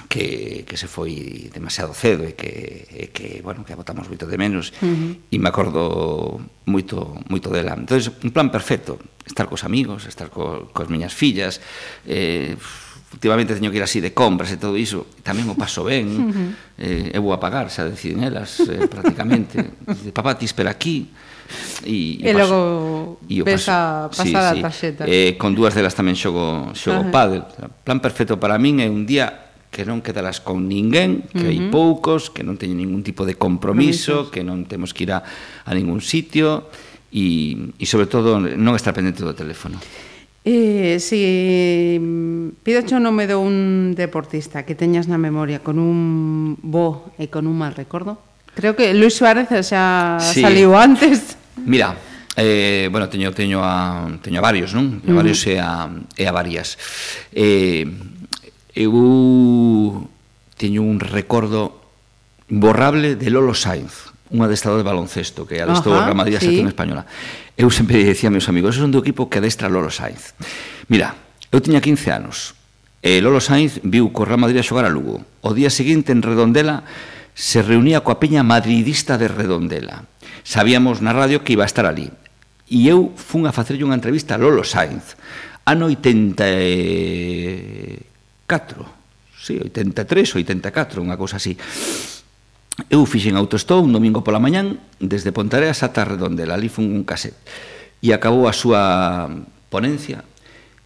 que, que se foi demasiado cedo e que, e que bueno, que a botamos moito de menos uh -huh. e me acordo moito moito dela. Entonces, un plan perfecto, estar cos amigos, estar co, cos miñas fillas, eh, últimamente teño que ir así de compras e todo iso, tamén o paso ben, [LAUGHS] uh -huh. eh, eu vou a pagar, xa deciden elas, eh, prácticamente, dice, papá, ti espera aquí, e, e, e paso, logo e ves paso, a pasar sí, a tarxeta. Eh, con dúas delas tamén xogo, xogo uh -huh. pádel. plan perfecto para min é un día que non quedarás con ninguén, que uh -huh. hai poucos, que non teño ningún tipo de compromiso, que non temos que ir a, a ningún sitio e, e sobre todo non estar pendente do teléfono. Eh, si mm, pido o nome de un deportista que teñas na memoria con un bo e con un mal recordo, creo que Luis Suárez xa sí. saliu antes. Mira, eh, bueno, teño, teño, a, teño a varios, non? Teño varios uh -huh. e, a, e a varias. Eh, eu teño un recordo borrable de Lolo Sainz un adestrador de baloncesto, que adestrou a Ramadía sí. Española. Eu sempre dicía a meus amigos, esos son do equipo que adestra Lolo Sainz. Mira, eu tiña 15 anos, e Lolo Sainz viu co Real Madrid a xogar a Lugo. O día seguinte, en Redondela, se reunía coa peña madridista de Redondela. Sabíamos na radio que iba a estar ali. E eu fun a facerlle unha entrevista a Lolo Sainz, ano 84, sí, 83, 84, unha cousa así. Eu fixen autostop un domingo pola mañán desde Pontareas ata Redondela, ali fun un cassette. E acabou a súa ponencia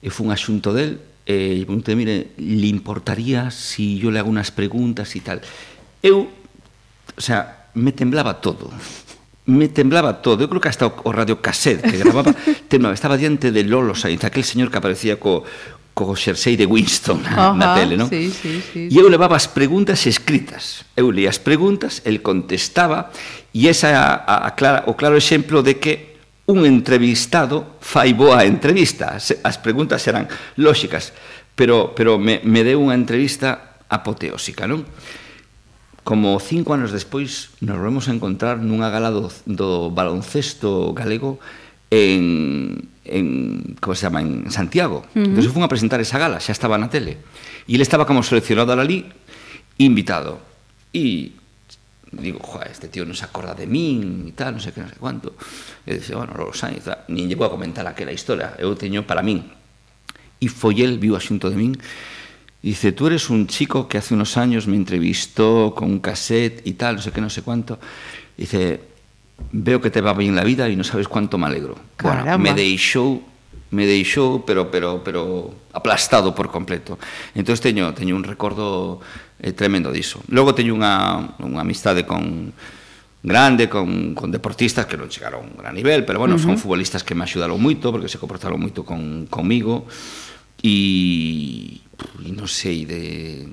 e fun asunto del e lle preguntei, mire, le importaría si yo le hago unas preguntas e tal. Eu, o sea, me temblaba todo. Me temblaba todo. Eu creo que hasta o, o radio cassette que grababa, [LAUGHS] temblaba. Estaba diante de Lolo Sainz, aquel señor que aparecía co, co xersei de Winston na, na tele, non? Sí, sí, sí, e eu levaba as preguntas escritas. Eu leía as preguntas, el contestaba, e esa a, a clara, o claro exemplo de que un entrevistado fai boa entrevista. As preguntas eran lóxicas, pero, pero me, me deu unha entrevista apoteósica, non? Como cinco anos despois nos volvemos a encontrar nunha gala do, do baloncesto galego en, en como se llama, en Santiago. Uh -huh. Entonces fun a presentar esa gala, xa estaba na tele. E ele estaba como seleccionado ali, invitado. E digo, este tío non se acorda de min e tal, non sei que, non sei cuánto. E dice, bueno, Lolo Sainz, nin lle vou a comentar aquela historia, eu teño para min. E foi el, viu asunto de min, Dice, tú eres un chico que hace unos años me entrevistó con un cassette y tal, no sé qué, no sé cuánto. Dice, veo que te va bien la vida y no sabes cuánto me alegro. Caramba. Bueno, me deixou me deixou, pero pero pero aplastado por completo. Entonces teño teño un recordo eh, tremendo diso. Logo teño unha unha amistade con grande con, con deportistas que non chegaron a un gran nivel, pero bueno, uh -huh. son futbolistas que me axudaron moito porque se comportaron moito con comigo e e non sei de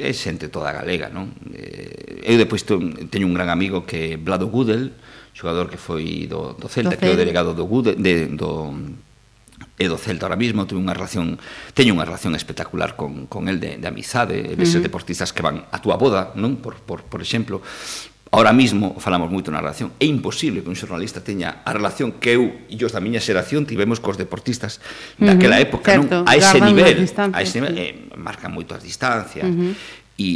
é xente toda galega, non? Eh, Eu depois teño un gran amigo que é Vlado Gudel, xogador que foi do, do Celta, do que é o delegado do Gudel, de, do, e do Celta ahora mismo, tuve unha relación, teño unha relación espectacular con, con el de, de amizade, de uh -huh. deportistas que van a túa boda, non? Por, por, por exemplo, Ahora mismo falamos moito na relación. É imposible que un xornalista teña a relación que eu e os da miña xeración tivemos cos deportistas daquela época, uh -huh, certo, non? A ese nivel, a ese nivel, sí. eh, marcan moito as distancias. Uh -huh. E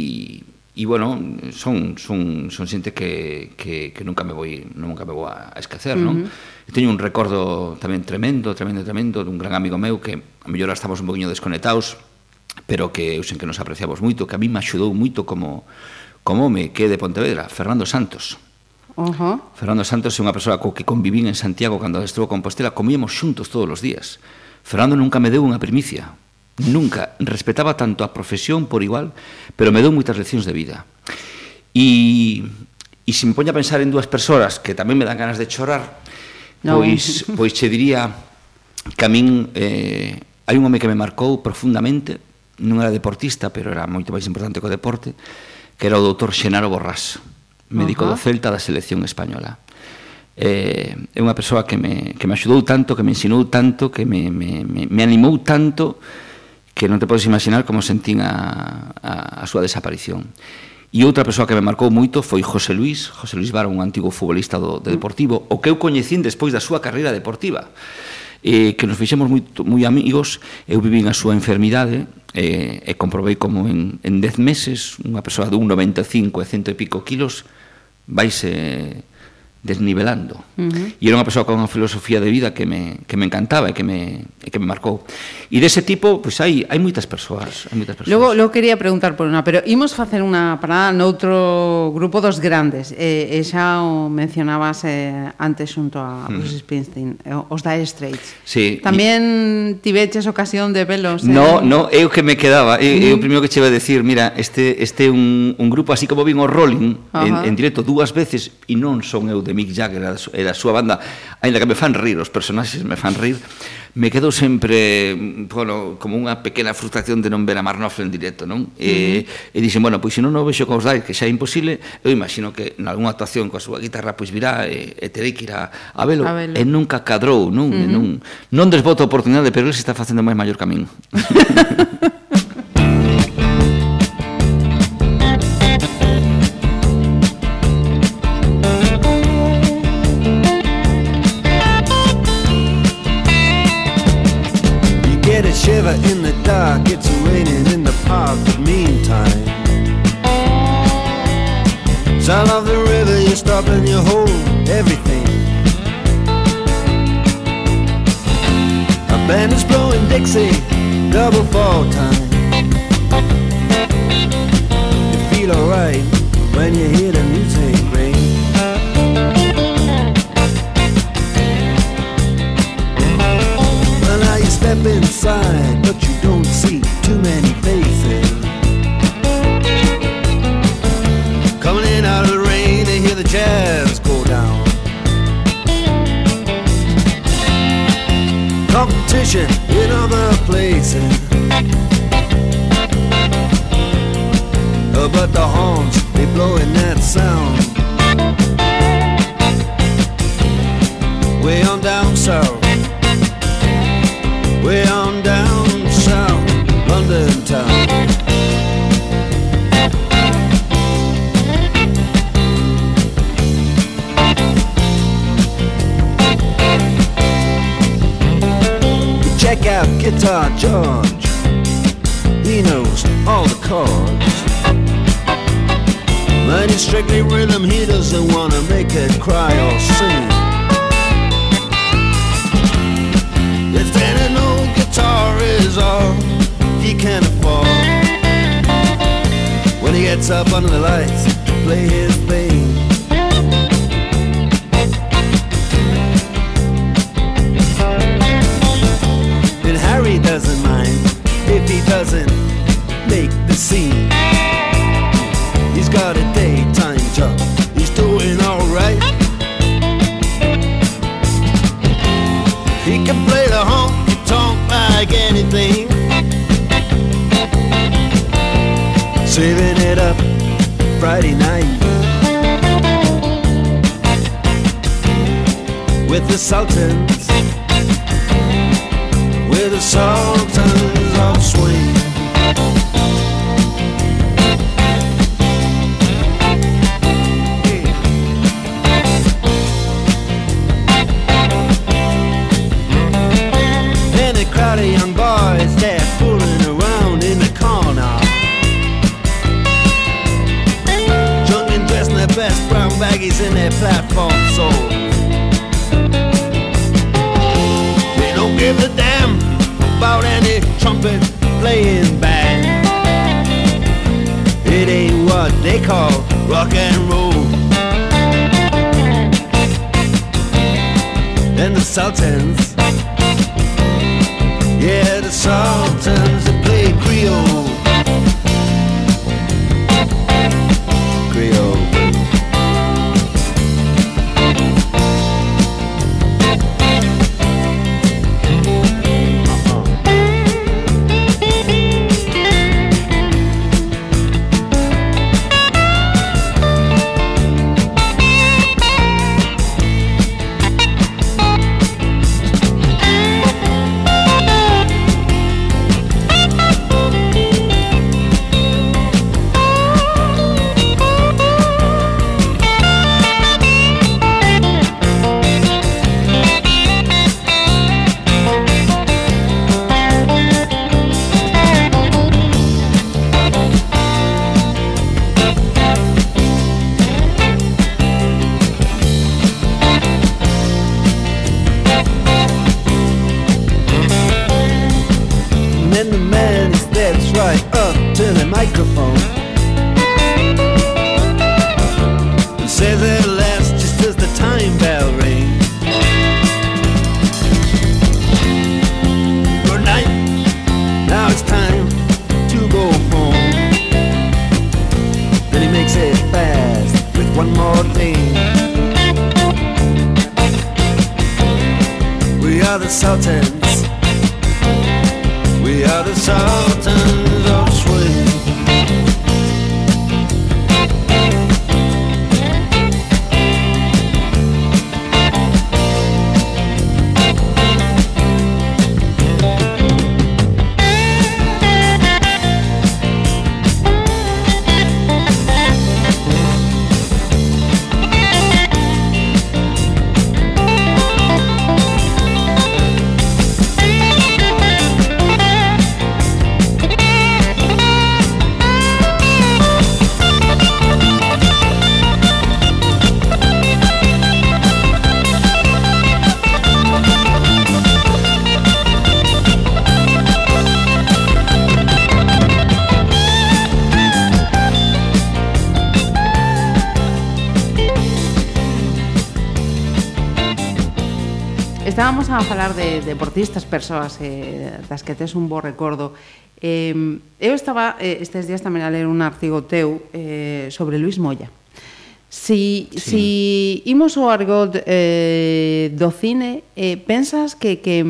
e bueno, son son son xente que que que nunca me vou nunca me vou a esquecer, uh -huh. non? E teño un recordo tamén tremendo, tremendo, tremendo dun gran amigo meu que a mellor estamos un poquinho desconectados, pero que eu sen que nos apreciamos moito, que a mí me axudou moito como como me que é de Pontevedra, Fernando Santos. Uh -huh. Fernando Santos é unha persoa co que convivín en Santiago cando estuvo Compostela, comíamos xuntos todos os días. Fernando nunca me deu unha primicia, nunca. Respetaba tanto a profesión por igual, pero me deu moitas leccións de vida. E, e se me poña a pensar en dúas persoas que tamén me dan ganas de chorar, no. pois, pois che diría que a min eh, hai un home que me marcou profundamente, non era deportista, pero era moito máis importante que o deporte, que era o doutor Xenaro Borrás, médico uh -huh. do Celta da selección española. Eh, é unha persoa que me, que me axudou tanto, que me ensinou tanto, que me, me, me, me animou tanto, que non te podes imaginar como sentín a, a, a súa desaparición. E outra persoa que me marcou moito foi José Luis, José Luis Vara, un antigo futbolista do, de mm. Deportivo, o que eu coñecín despois da súa carreira deportiva eh, que nos fixemos moi, moi amigos, eu vivín a súa enfermidade, eh, e comprobei como en, en 10 meses unha persoa de 1,95 e cento e pico kilos vaise desnivelando. Uh -huh. E era unha persoa con unha filosofía de vida que me, que me encantaba e que me, e que me marcou. E dese tipo, pois pues, hai, hai moitas persoas. Hai moitas persoas. Logo, logo quería preguntar por unha, pero imos facer unha parada noutro grupo dos grandes. Eh, e xa o mencionabas eh, antes xunto a Bruce Springsteen, uh -huh. os Dire Straits. Sí, Tamén y... tiveches ocasión de velos. Eh? No, no, eu que me quedaba. Eu, uh -huh. primeiro que che iba a decir, mira, este, este un, un grupo así como vin o Rolling, uh -huh. en, en directo dúas veces, e non son eu de Mick Jagger e da súa banda, aínda que me fan rir, os personaxes me fan rir, me quedo sempre, bueno, como unha pequena frustración de non ver a Mark Knopfler en directo, non? E, uh -huh. e dixen, bueno, pois se non o vexo cos dais, que xa é imposible, eu imagino que nalgúnha actuación coa súa guitarra pois virá e, e terei que ir a, a, velo, a velo, e nunca cadrou, non? Uh -huh. e non, non desboto a oportunidade, pero ele se está facendo máis maior camiño. [LAUGHS] deportistas, persoas eh, das que tes un bo recordo. Eh, eu estaba eh, estes días tamén a ler un artigo teu eh, sobre Luis Moya. Si, sí. si imos ao argot eh, do cine, eh, pensas que, que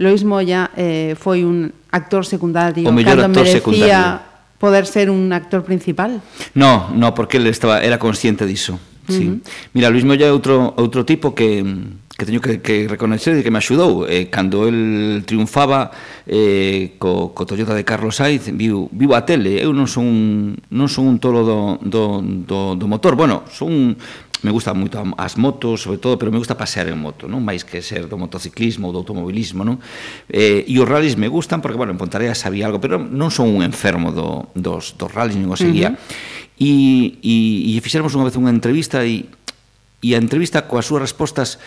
Luis Moya eh, foi un actor secundario o mellor cando actor merecía secundario. poder ser un actor principal? No, no, porque ele estaba, era consciente diso Sí. Uh -huh. Mira, Luis Moya é outro, outro tipo que que teño que, que reconocer e que me axudou eh, cando el triunfaba eh, co, co Toyota de Carlos Sainz viu, viu a tele eu non son un, non son un tolo do, do, do, do motor bueno, son me gusta moito as motos, sobre todo, pero me gusta pasear en moto, non máis que ser do motociclismo ou do automobilismo, non? Eh, e os rallies me gustan porque, bueno, en Pontarella sabía algo, pero non son un enfermo do, dos, dos rallies, non o seguía. Uh -huh e, e, e fixermos unha vez unha entrevista e, e a entrevista coas súas respostas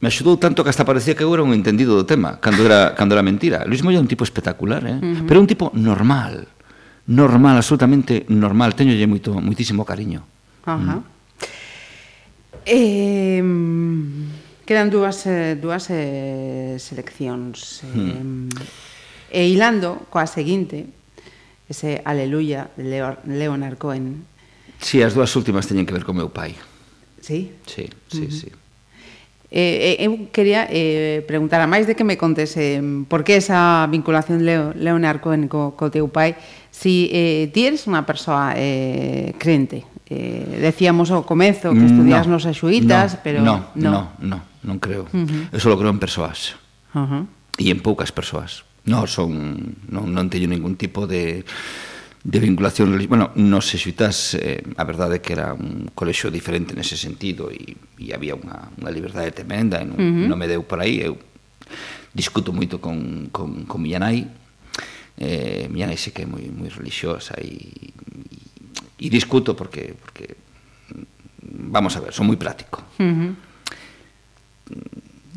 me axudou tanto que hasta parecía que eu era un entendido do tema, cando era, cando era mentira. Luis Moya é un tipo espectacular, eh? Uh -huh. pero un tipo normal, normal, absolutamente normal. Teñolle moito, moitísimo cariño. Ajá. Uh -huh. Eh, quedan dúas, eh, dúas eh, seleccións. Eh. E hilando coa seguinte, ese Aleluya de Leonard Cohen. Sí, as dúas últimas teñen que ver co meu pai. Sí? Sí, sí, uh -huh. sí. Eh, eh, eu quería eh, preguntar a máis de que me contes eh, por que esa vinculación Leo, Leonard Cohen co, co teu pai si eh, ti eres unha persoa eh, crente eh, decíamos ao comezo que estudias no, nos axuitas no, pero no, no, no, no, non creo uh -huh. eu só creo en persoas uh -huh. e en poucas persoas Non, son, non, non teño ningún tipo de de vinculación religiosa. Bueno, no Xesuitas, eh, a verdade é que era un colexo diferente nese sentido e, e había unha, unha liberdade tremenda e non, uh -huh. non me deu por aí. Eu discuto moito con, con, con miña nai. Eh, miña nai sei que é moi, moi religiosa e, e, e discuto porque, porque vamos a ver, son moi práctico. Uh -huh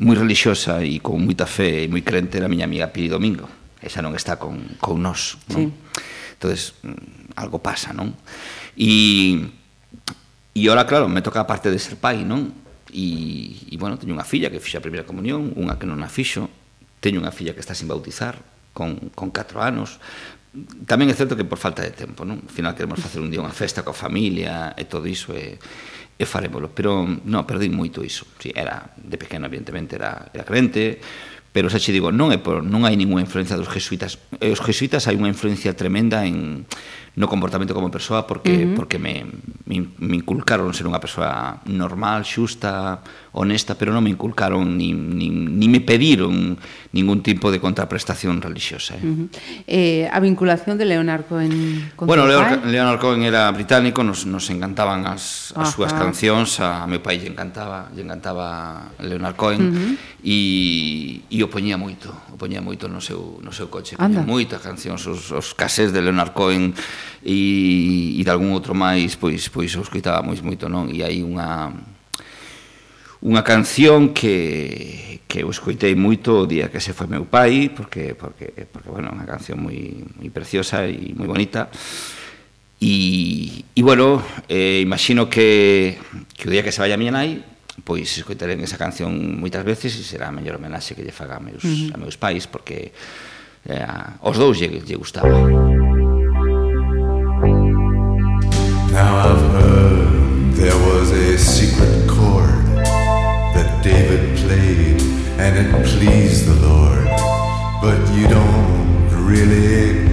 moi relixiosa e con moita fe e moi crente era a miña amiga Piri Domingo. Esa non está con, con nós. Non? Sí. entonces mm, algo pasa, non? E, e ora, claro, me toca a parte de ser pai, non? E, e bueno, teño unha filla que fixa a primeira comunión, unha que non a fixo, teño unha filla que está sin bautizar, con, con 4 anos, tamén é certo que por falta de tempo, non? Al final queremos facer un día unha festa coa familia e todo iso e e farémolo, pero non, perdín moito iso. Si, era de pequeno, evidentemente, era, era crente, pero xa che digo, non é por, non hai ninguna influencia dos jesuitas. E eh, os jesuitas hai unha influencia tremenda en no comportamento como persoa porque uh -huh. porque me, me, me inculcaron ser unha persoa normal, xusta, honesta, pero non me inculcaron ni, ni, ni me pediron ningún tipo de contraprestación religiosa. Eh. Uh -huh. eh, a vinculación de Leonard Cohen con Bueno, Leonard, Leonard Cohen era británico, nos, nos encantaban as, as súas cancións, a, a meu pai lle encantaba, lle encantaba Leonard Cohen uh -huh. e, e o poñía moito, o poñía moito no seu, no seu coche, poñía moitas cancións, os, os casés de Leonard Cohen e, e de algún outro máis, pois, pois o escoitaba moi moito, non? E hai unha unha canción que que eu escoitei moito o día que se foi meu pai, porque porque porque bueno, unha canción moi moi preciosa e moi bonita. E, e bueno, eh, imagino que, que o día que se vaya a miña nai, pois escoitaré esa canción moitas veces e será a mellor homenaxe que lle faga a meus, uh -huh. a meus pais, porque eh, os dous lle, lle gustaba. Now I've and it the Lord. But you don't really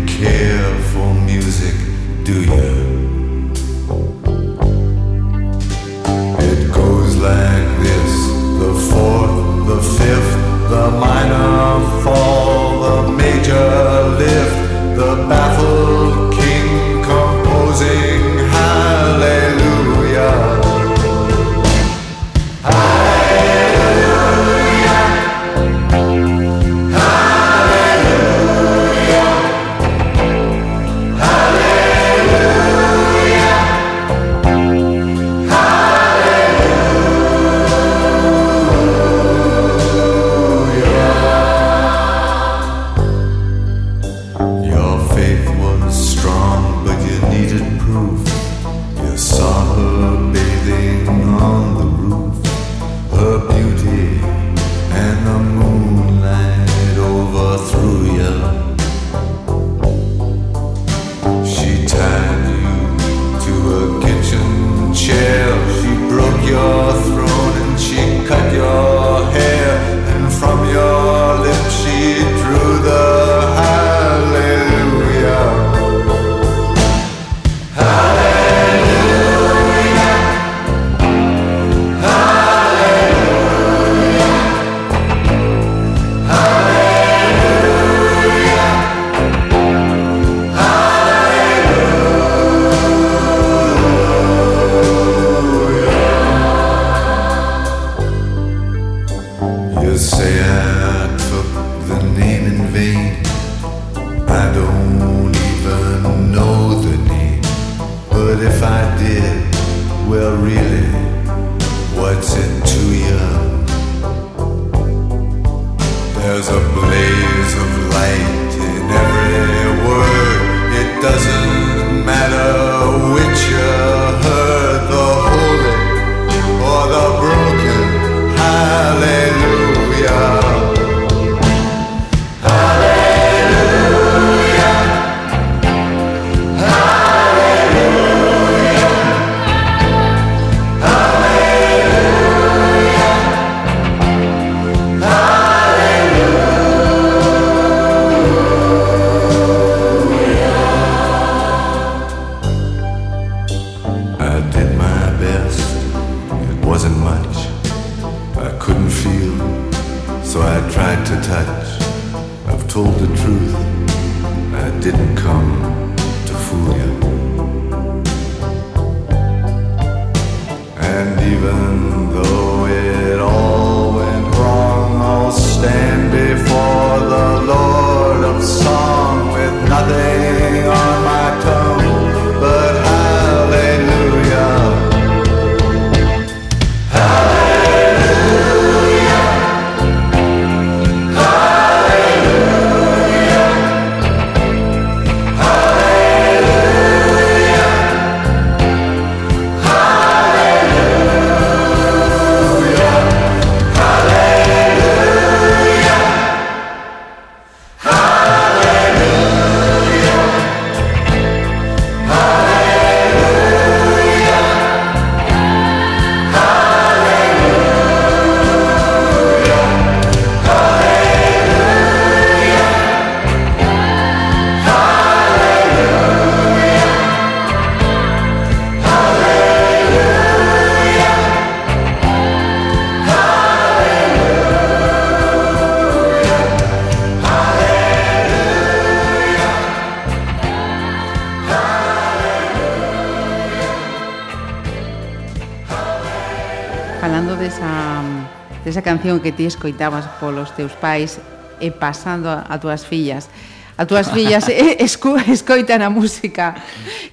canción que ti escoitabas polos teus pais e pasando a, a túas fillas. A túas fillas esco, escoitan a música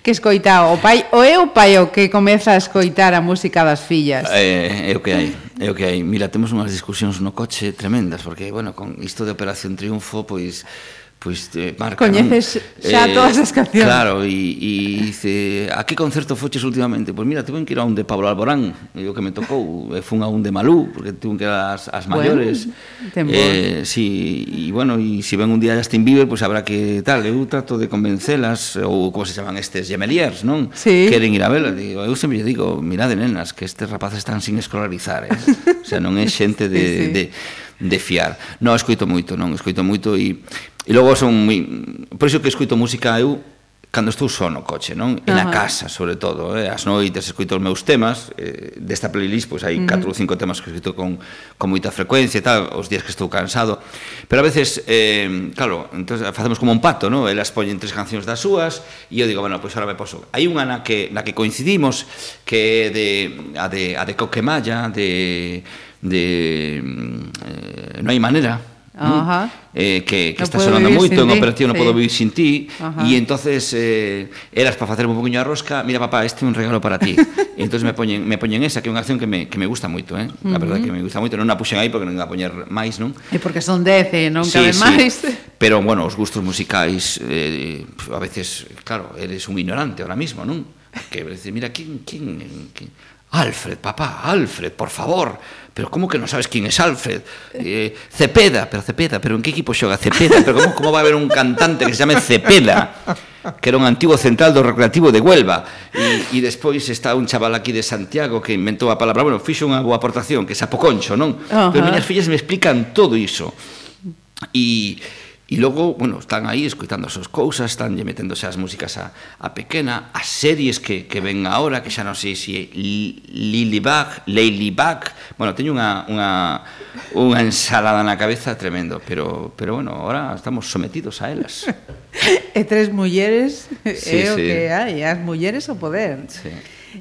que escoita o pai, o é o pai o que comeza a escoitar a música das fillas? É, é o que hai, é o que hai. Mira, temos unhas discusións no coche tremendas, porque, bueno, con isto de Operación Triunfo, pois pois pues, eh, marca, Coñeces xa eh, todas as cancións. Claro, e, e dice, a que concerto foches últimamente? Pois pues mira, tuve que ir a un de Pablo Alborán, o que me tocou, e fun a un de Malú, porque tuve que ir ás, ás maiores. Eh, bueno, eh, si, sí, e bueno, e se si ven un día Justin Bieber, pois pues habrá que tal, eu trato de convencelas, ou como se chaman estes gemeliers, non? Sí. Queren ir a vela, digo, eu sempre digo, mirade nenas, que estes rapaces están sin escolarizar, eh? o sea, non é xente de, [LAUGHS] sí, sí. de, de fiar. Non, escoito moito, non, escoito moito e E logo son moi... Por iso que escoito música eu cando estou só no coche, non? E na casa, sobre todo, eh? as noites escoito os meus temas, eh, desta playlist pois hai uh -huh. 4 ou 5 temas que escoito con, con moita frecuencia e tal, os días que estou cansado. Pero a veces, eh, claro, entonces facemos como un pacto, non? Elas poñen tres cancións das súas e eu digo, bueno, pois ahora me poso. Hai unha na que na que coincidimos que é de a de a de Coquemalla, de de mm, eh, non hai maneira Ajá. Eh, que, que no está sonando moito en operación, sí. No podo vivir sin ti Ajá. e entonces eh, eras para facer un poquinho a rosca mira papá, este é un regalo para ti e [LAUGHS] entonces me poñen, me poñen esa, que é unha canción que me, que me gusta moito eh? Uh -huh. a verdade que me gusta moito, non a puxen aí porque non a poñer máis, non? E porque son 10 e non sí, cabe sí. máis pero bueno, os gustos musicais eh, a veces, claro, eres un ignorante ahora mismo, non? que decir, mira, quen, quen, quen, Alfred, papá, Alfred, por favor. Pero como que non sabes quién es Alfred? Eh, Cepeda, pero Cepeda, pero en que equipo xoga Cepeda? Pero como, como a haber un cantante que se chame Cepeda? Que era un antigo central do recreativo de Huelva. E, e despois está un chaval aquí de Santiago que inventou a palabra, bueno, fixo unha boa aportación, que é Sapoconcho, non? Uh -huh. Pero miñas fillas me explican todo iso. E E logo, bueno, están aí escoitando as súas cousas, están lle meténdose as músicas a, a pequena, as series que, que ven ahora, que xa non sei se si Lily Bach, Lily Bach, bueno, teño unha, unha, unha ensalada na cabeza tremendo, pero, pero bueno, ahora estamos sometidos a elas. [LAUGHS] e tres mulleres sí, é o sí. que hai, ¿eh? as mulleres o poder. Sí.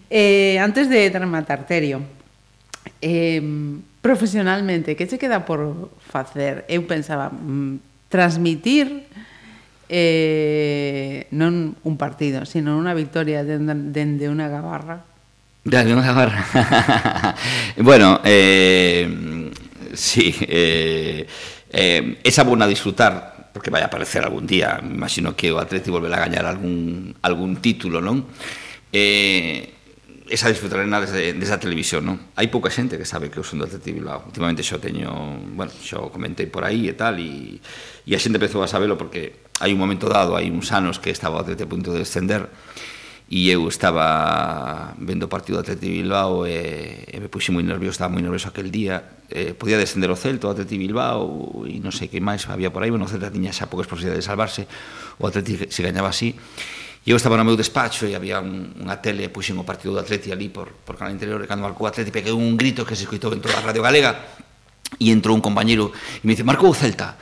Eh, antes de rematar, Terio, eh, profesionalmente, que che queda por facer? Eu pensaba, mm, transmitir eh, non un partido, sino unha victoria dende de unha gabarra. Dende unha gabarra. [LAUGHS] bueno, eh, sí, eh, eh, esa buena disfrutar porque vai aparecer algún día, imagino que o Atleti volverá a gañar algún, algún título, non? Eh, esa disfrutarena desde, desde a televisión, non? Hai pouca xente que sabe que eu son do Atleti Bilbao. Últimamente xo teño, bueno, xo comentei por aí e tal, e, e a xente empezou a sabelo porque hai un momento dado, hai uns anos que estaba o Atleti a punto de descender, e eu estaba vendo o partido do Atleti Bilbao e, e me puxe moi nervioso, estaba moi nervioso aquel día, eh, podía descender o Celta, o Atleti Bilbao e non sei que máis había por aí, bueno, o Celta tiña xa poucas posibilidades de salvarse, o Atleti se gañaba así, E eu estaba no meu despacho e había un, unha tele, e puxen o partido do Atleti ali por, por canal interior, e cando marcou o Atleti peguei un grito que se escoitou en toda a Radio Galega e entrou un compañero e me dice, marcou o Celta.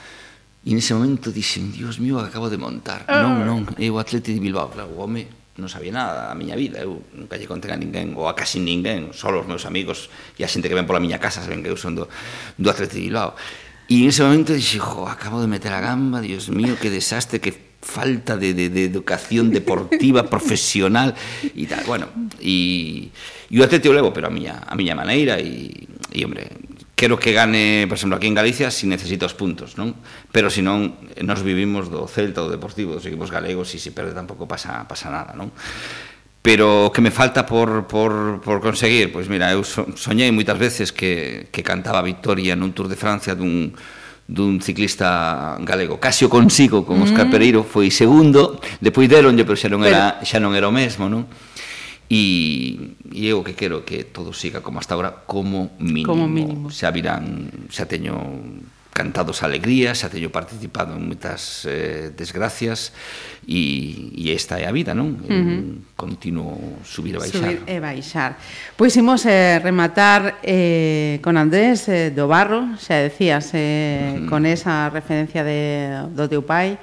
E nese momento dixen, Dios mío, acabo de montar. Ah. Non, non, é o Atleti de Bilbao. Claro, o home non sabía nada da miña vida, eu nunca lle contei a ninguén, ou a casi ninguén, só os meus amigos e a xente que ven pola miña casa saben que eu son do, do Atleti de Bilbao. E nese momento dixen, jo, acabo de meter a gamba, Dios mío, que desastre, que falta de, de, de educación deportiva [LAUGHS] profesional e tal, bueno, e, e o Atleti o levo, pero a miña, a miña maneira e, e hombre, quero que gane, por exemplo, aquí en Galicia si necesita os puntos, non? Pero se non nos vivimos do Celta, do Deportivo, dos equipos galegos e se perde tampouco pasa, pasa nada, non? Pero que me falta por, por, por conseguir? Pois mira, eu soñei moitas veces que, que cantaba a victoria nun Tour de Francia dun, dun ciclista galego. Casio Consigo con Óscar mm. Pereiro foi segundo, depois deronlle, pero xa non era pero... xa non era o mesmo, non? E, e eu que quero que todo siga como hasta agora, como mínimo. Como mínimo. Xa virán, xa teño cantados alegrías, xa teño participado en moitas eh, desgracias e, e esta é a vida, non? Uh -huh. Un continuo subir e baixar. Subir e baixar. Pois imos eh, rematar eh, con Andrés eh, do Barro, xa decías, eh, uh -huh. con esa referencia de, do teu pai,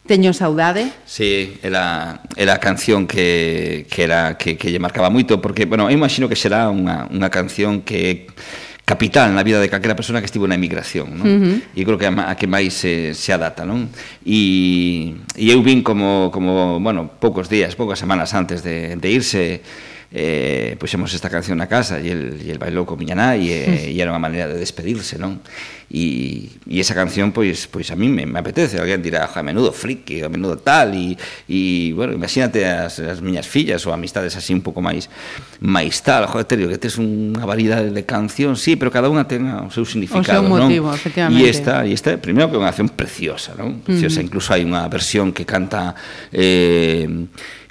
Teño saudade. Sí, era, era a canción que, que, era, que, que lle marcaba moito, porque, bueno, eu imagino que será unha, unha canción que capital na vida de calquera persona que estivo na emigración, non? Uh -huh. E creo que a, a que máis se, se adapta, non? E, e eu vin como, como, bueno, poucos días, poucas semanas antes de, de irse eh, puxemos esta canción na casa e el, e el bailou con miña nai e, [LAUGHS] e era unha maneira de despedirse, non? E, e esa canción, pois, pois a mí me, me apetece. Alguén dirá, a menudo friki, a menudo tal, e, e bueno, imagínate as, as miñas fillas ou amistades así un pouco máis máis tal. Joder, Terio, que tes unha variedade de canción, sí, pero cada unha ten o seu significado, o seu motivo, non? efectivamente. E esta, e esta, primeiro que é unha canción preciosa, non? Preciosa, uh -huh. incluso hai unha versión que canta... Eh,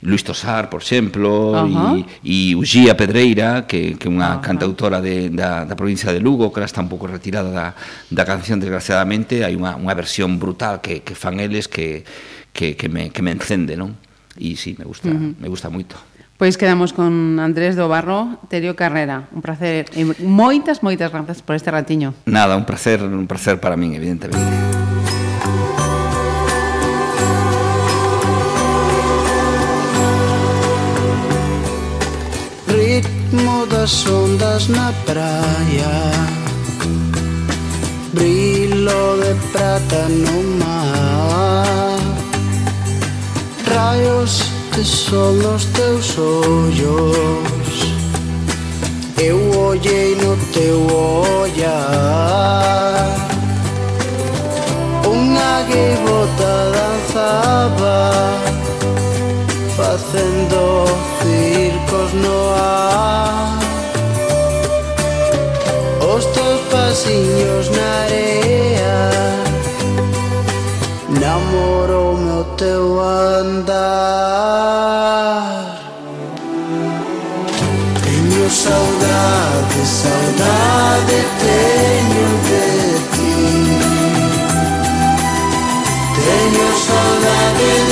Luis Tosar, por exemplo, uh -huh. e, e Uxía Pedreira, que, que é unha uh -huh. cantautora de, da, da provincia de Lugo, que está un pouco retirada da, da canción, desgraciadamente, hai unha, unha versión brutal que, que fan eles que, que, que, me, que me encende, non? E sí, me gusta, uh -huh. me gusta moito. Pois quedamos con Andrés do Barro, Terio Carrera. Un placer e moitas, moitas grazas por este ratiño. Nada, un placer, un placer para min, evidentemente. ritmo das ondas na praia. Brilo de prata no mar. Raios de sol nos teus ollos. Eu ollei no teu ollar. Unha gaivota danzaba Facendo barcos no ar Os teus pasiños na area Namorou meu teu andar. Teño saudade, saudade teño de ti. Teño saudade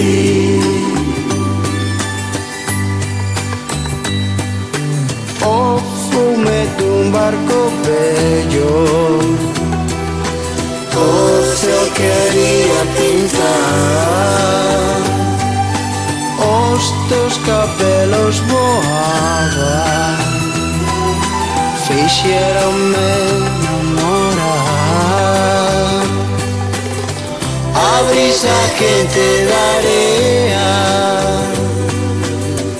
see. Oh, fume de un barco bello. Oh, se eu pintar. Os teus cabelos voavam, fizeram-me namorar. a brisa que te darea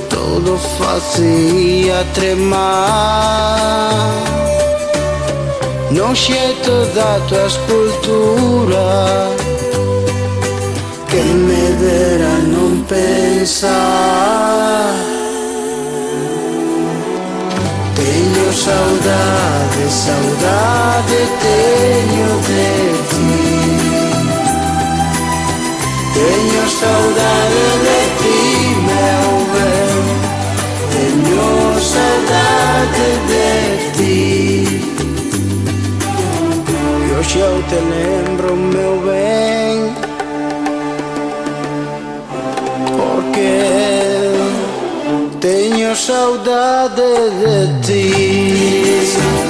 todo facía tremar No xeito da tua escultura Que me dera non pensar. Teño saudade, saudade teño de Teño saudade de ti, meu ben Teño saudade de ti. E hoxe eu te lembro, meu ben Porque teño saudade de ti.